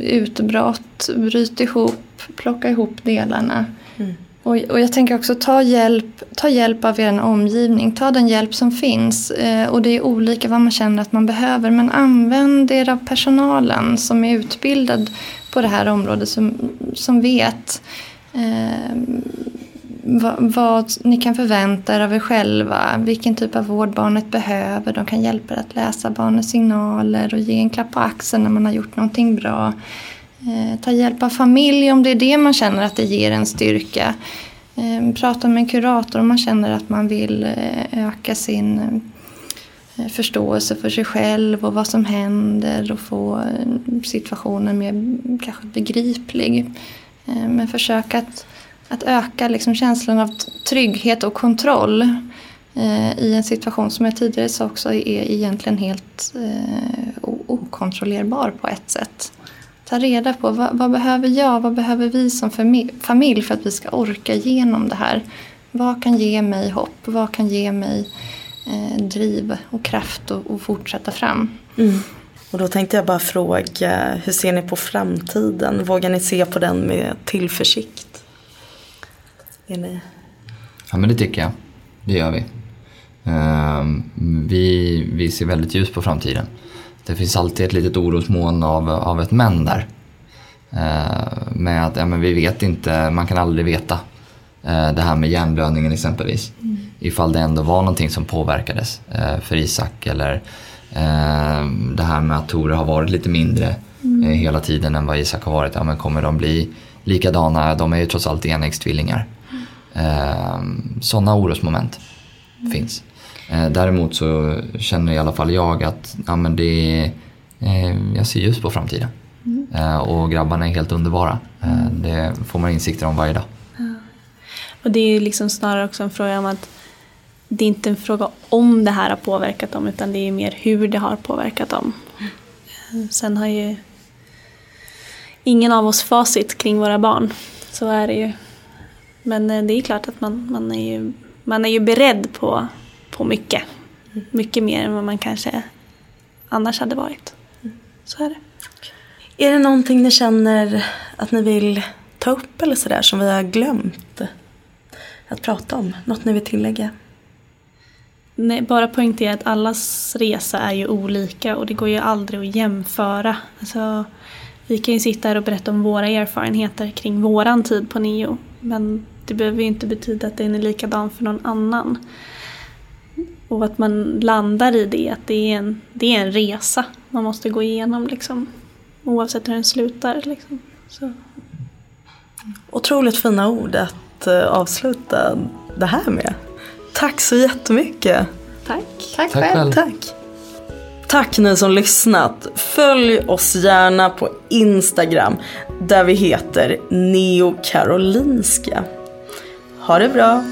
utbrott, bryt ihop, plocka ihop delarna. Mm. Och, och jag tänker också ta hjälp, ta hjälp av er omgivning. Ta den hjälp som finns. Eh, och det är olika vad man känner att man behöver. Men använd er av personalen som är utbildad på det här området. Som, som vet eh, vad, vad, ni kan förvänta er av er själva. Vilken typ av vård barnet behöver. De kan hjälpa er att läsa barnets signaler och ge en klapp på axeln när man har gjort någonting bra. Eh, ta hjälp av familj om det är det man känner att det ger en styrka. Eh, prata med en kurator om man känner att man vill eh, öka sin förståelse för sig själv och vad som händer och få situationen mer kanske begriplig. Men försök att, att öka liksom känslan av trygghet och kontroll i en situation som jag tidigare sa också är egentligen helt okontrollerbar på ett sätt ta reda på vad, vad, behöver jag, vad behöver vi som familj för att vi ska orka igenom det här. Vad kan ge mig hopp, vad kan ge mig eh, driv och kraft och, och fortsätta fram. Mm. Och då tänkte jag bara fråga, hur ser ni på framtiden? Vågar ni se på den med tillförsikt? Är ni... Ja men det tycker jag, det gör vi. Uh, vi, vi ser väldigt ljus på framtiden det finns alltid ett litet orosmoln av, av ett men där. Eh, med att ja, men vi vet inte, man kan aldrig veta. Eh, det här med hjärnblödningen exempelvis. Mm. Ifall det ändå var någonting som påverkades eh, för Isak eller eh, det här med att Tore har varit lite mindre mm. Eh, hela tiden än vad Isak har varit. Ja, men kommer de bli likadana? De är ju trots allt enäggstvillingar. Mm. Sådana orosmoment mm. finns. Eh, däremot så känner i alla fall jag att ja, men det, eh, jag ser ljus på framtiden. Mm. Eh, och grabbarna är helt underbara. Mm. Det får man insikter om varje dag. Ja. Och det är liksom snarare också en fråga om att det är inte en fråga om det här har påverkat dem utan det är mer hur det har påverkat dem. Sen har ju ingen av oss facit kring våra barn. Så är det ju. Men det är klart att man, man, är, ju, man är ju beredd på på mycket. Mycket mer än vad man kanske annars hade varit. Så är det. Är det någonting ni känner att ni vill ta upp eller sådär som vi har glömt att prata om? Något ni vill tillägga? Nej, bara poängtera att allas resa är ju olika och det går ju aldrig att jämföra. Alltså, vi kan ju sitta här och berätta om våra erfarenheter kring våran tid på NEO. Men det behöver ju inte betyda att den är likadan för någon annan. Och att man landar i det, att det är en, det är en resa man måste gå igenom liksom, oavsett hur den slutar. Liksom. Så. Otroligt fina ord att uh, avsluta det här med. Tack så jättemycket. Tack. Tack, Tack själv. Tack. Tack ni som lyssnat. Följ oss gärna på Instagram där vi heter Neo Karolinska. Ha det bra.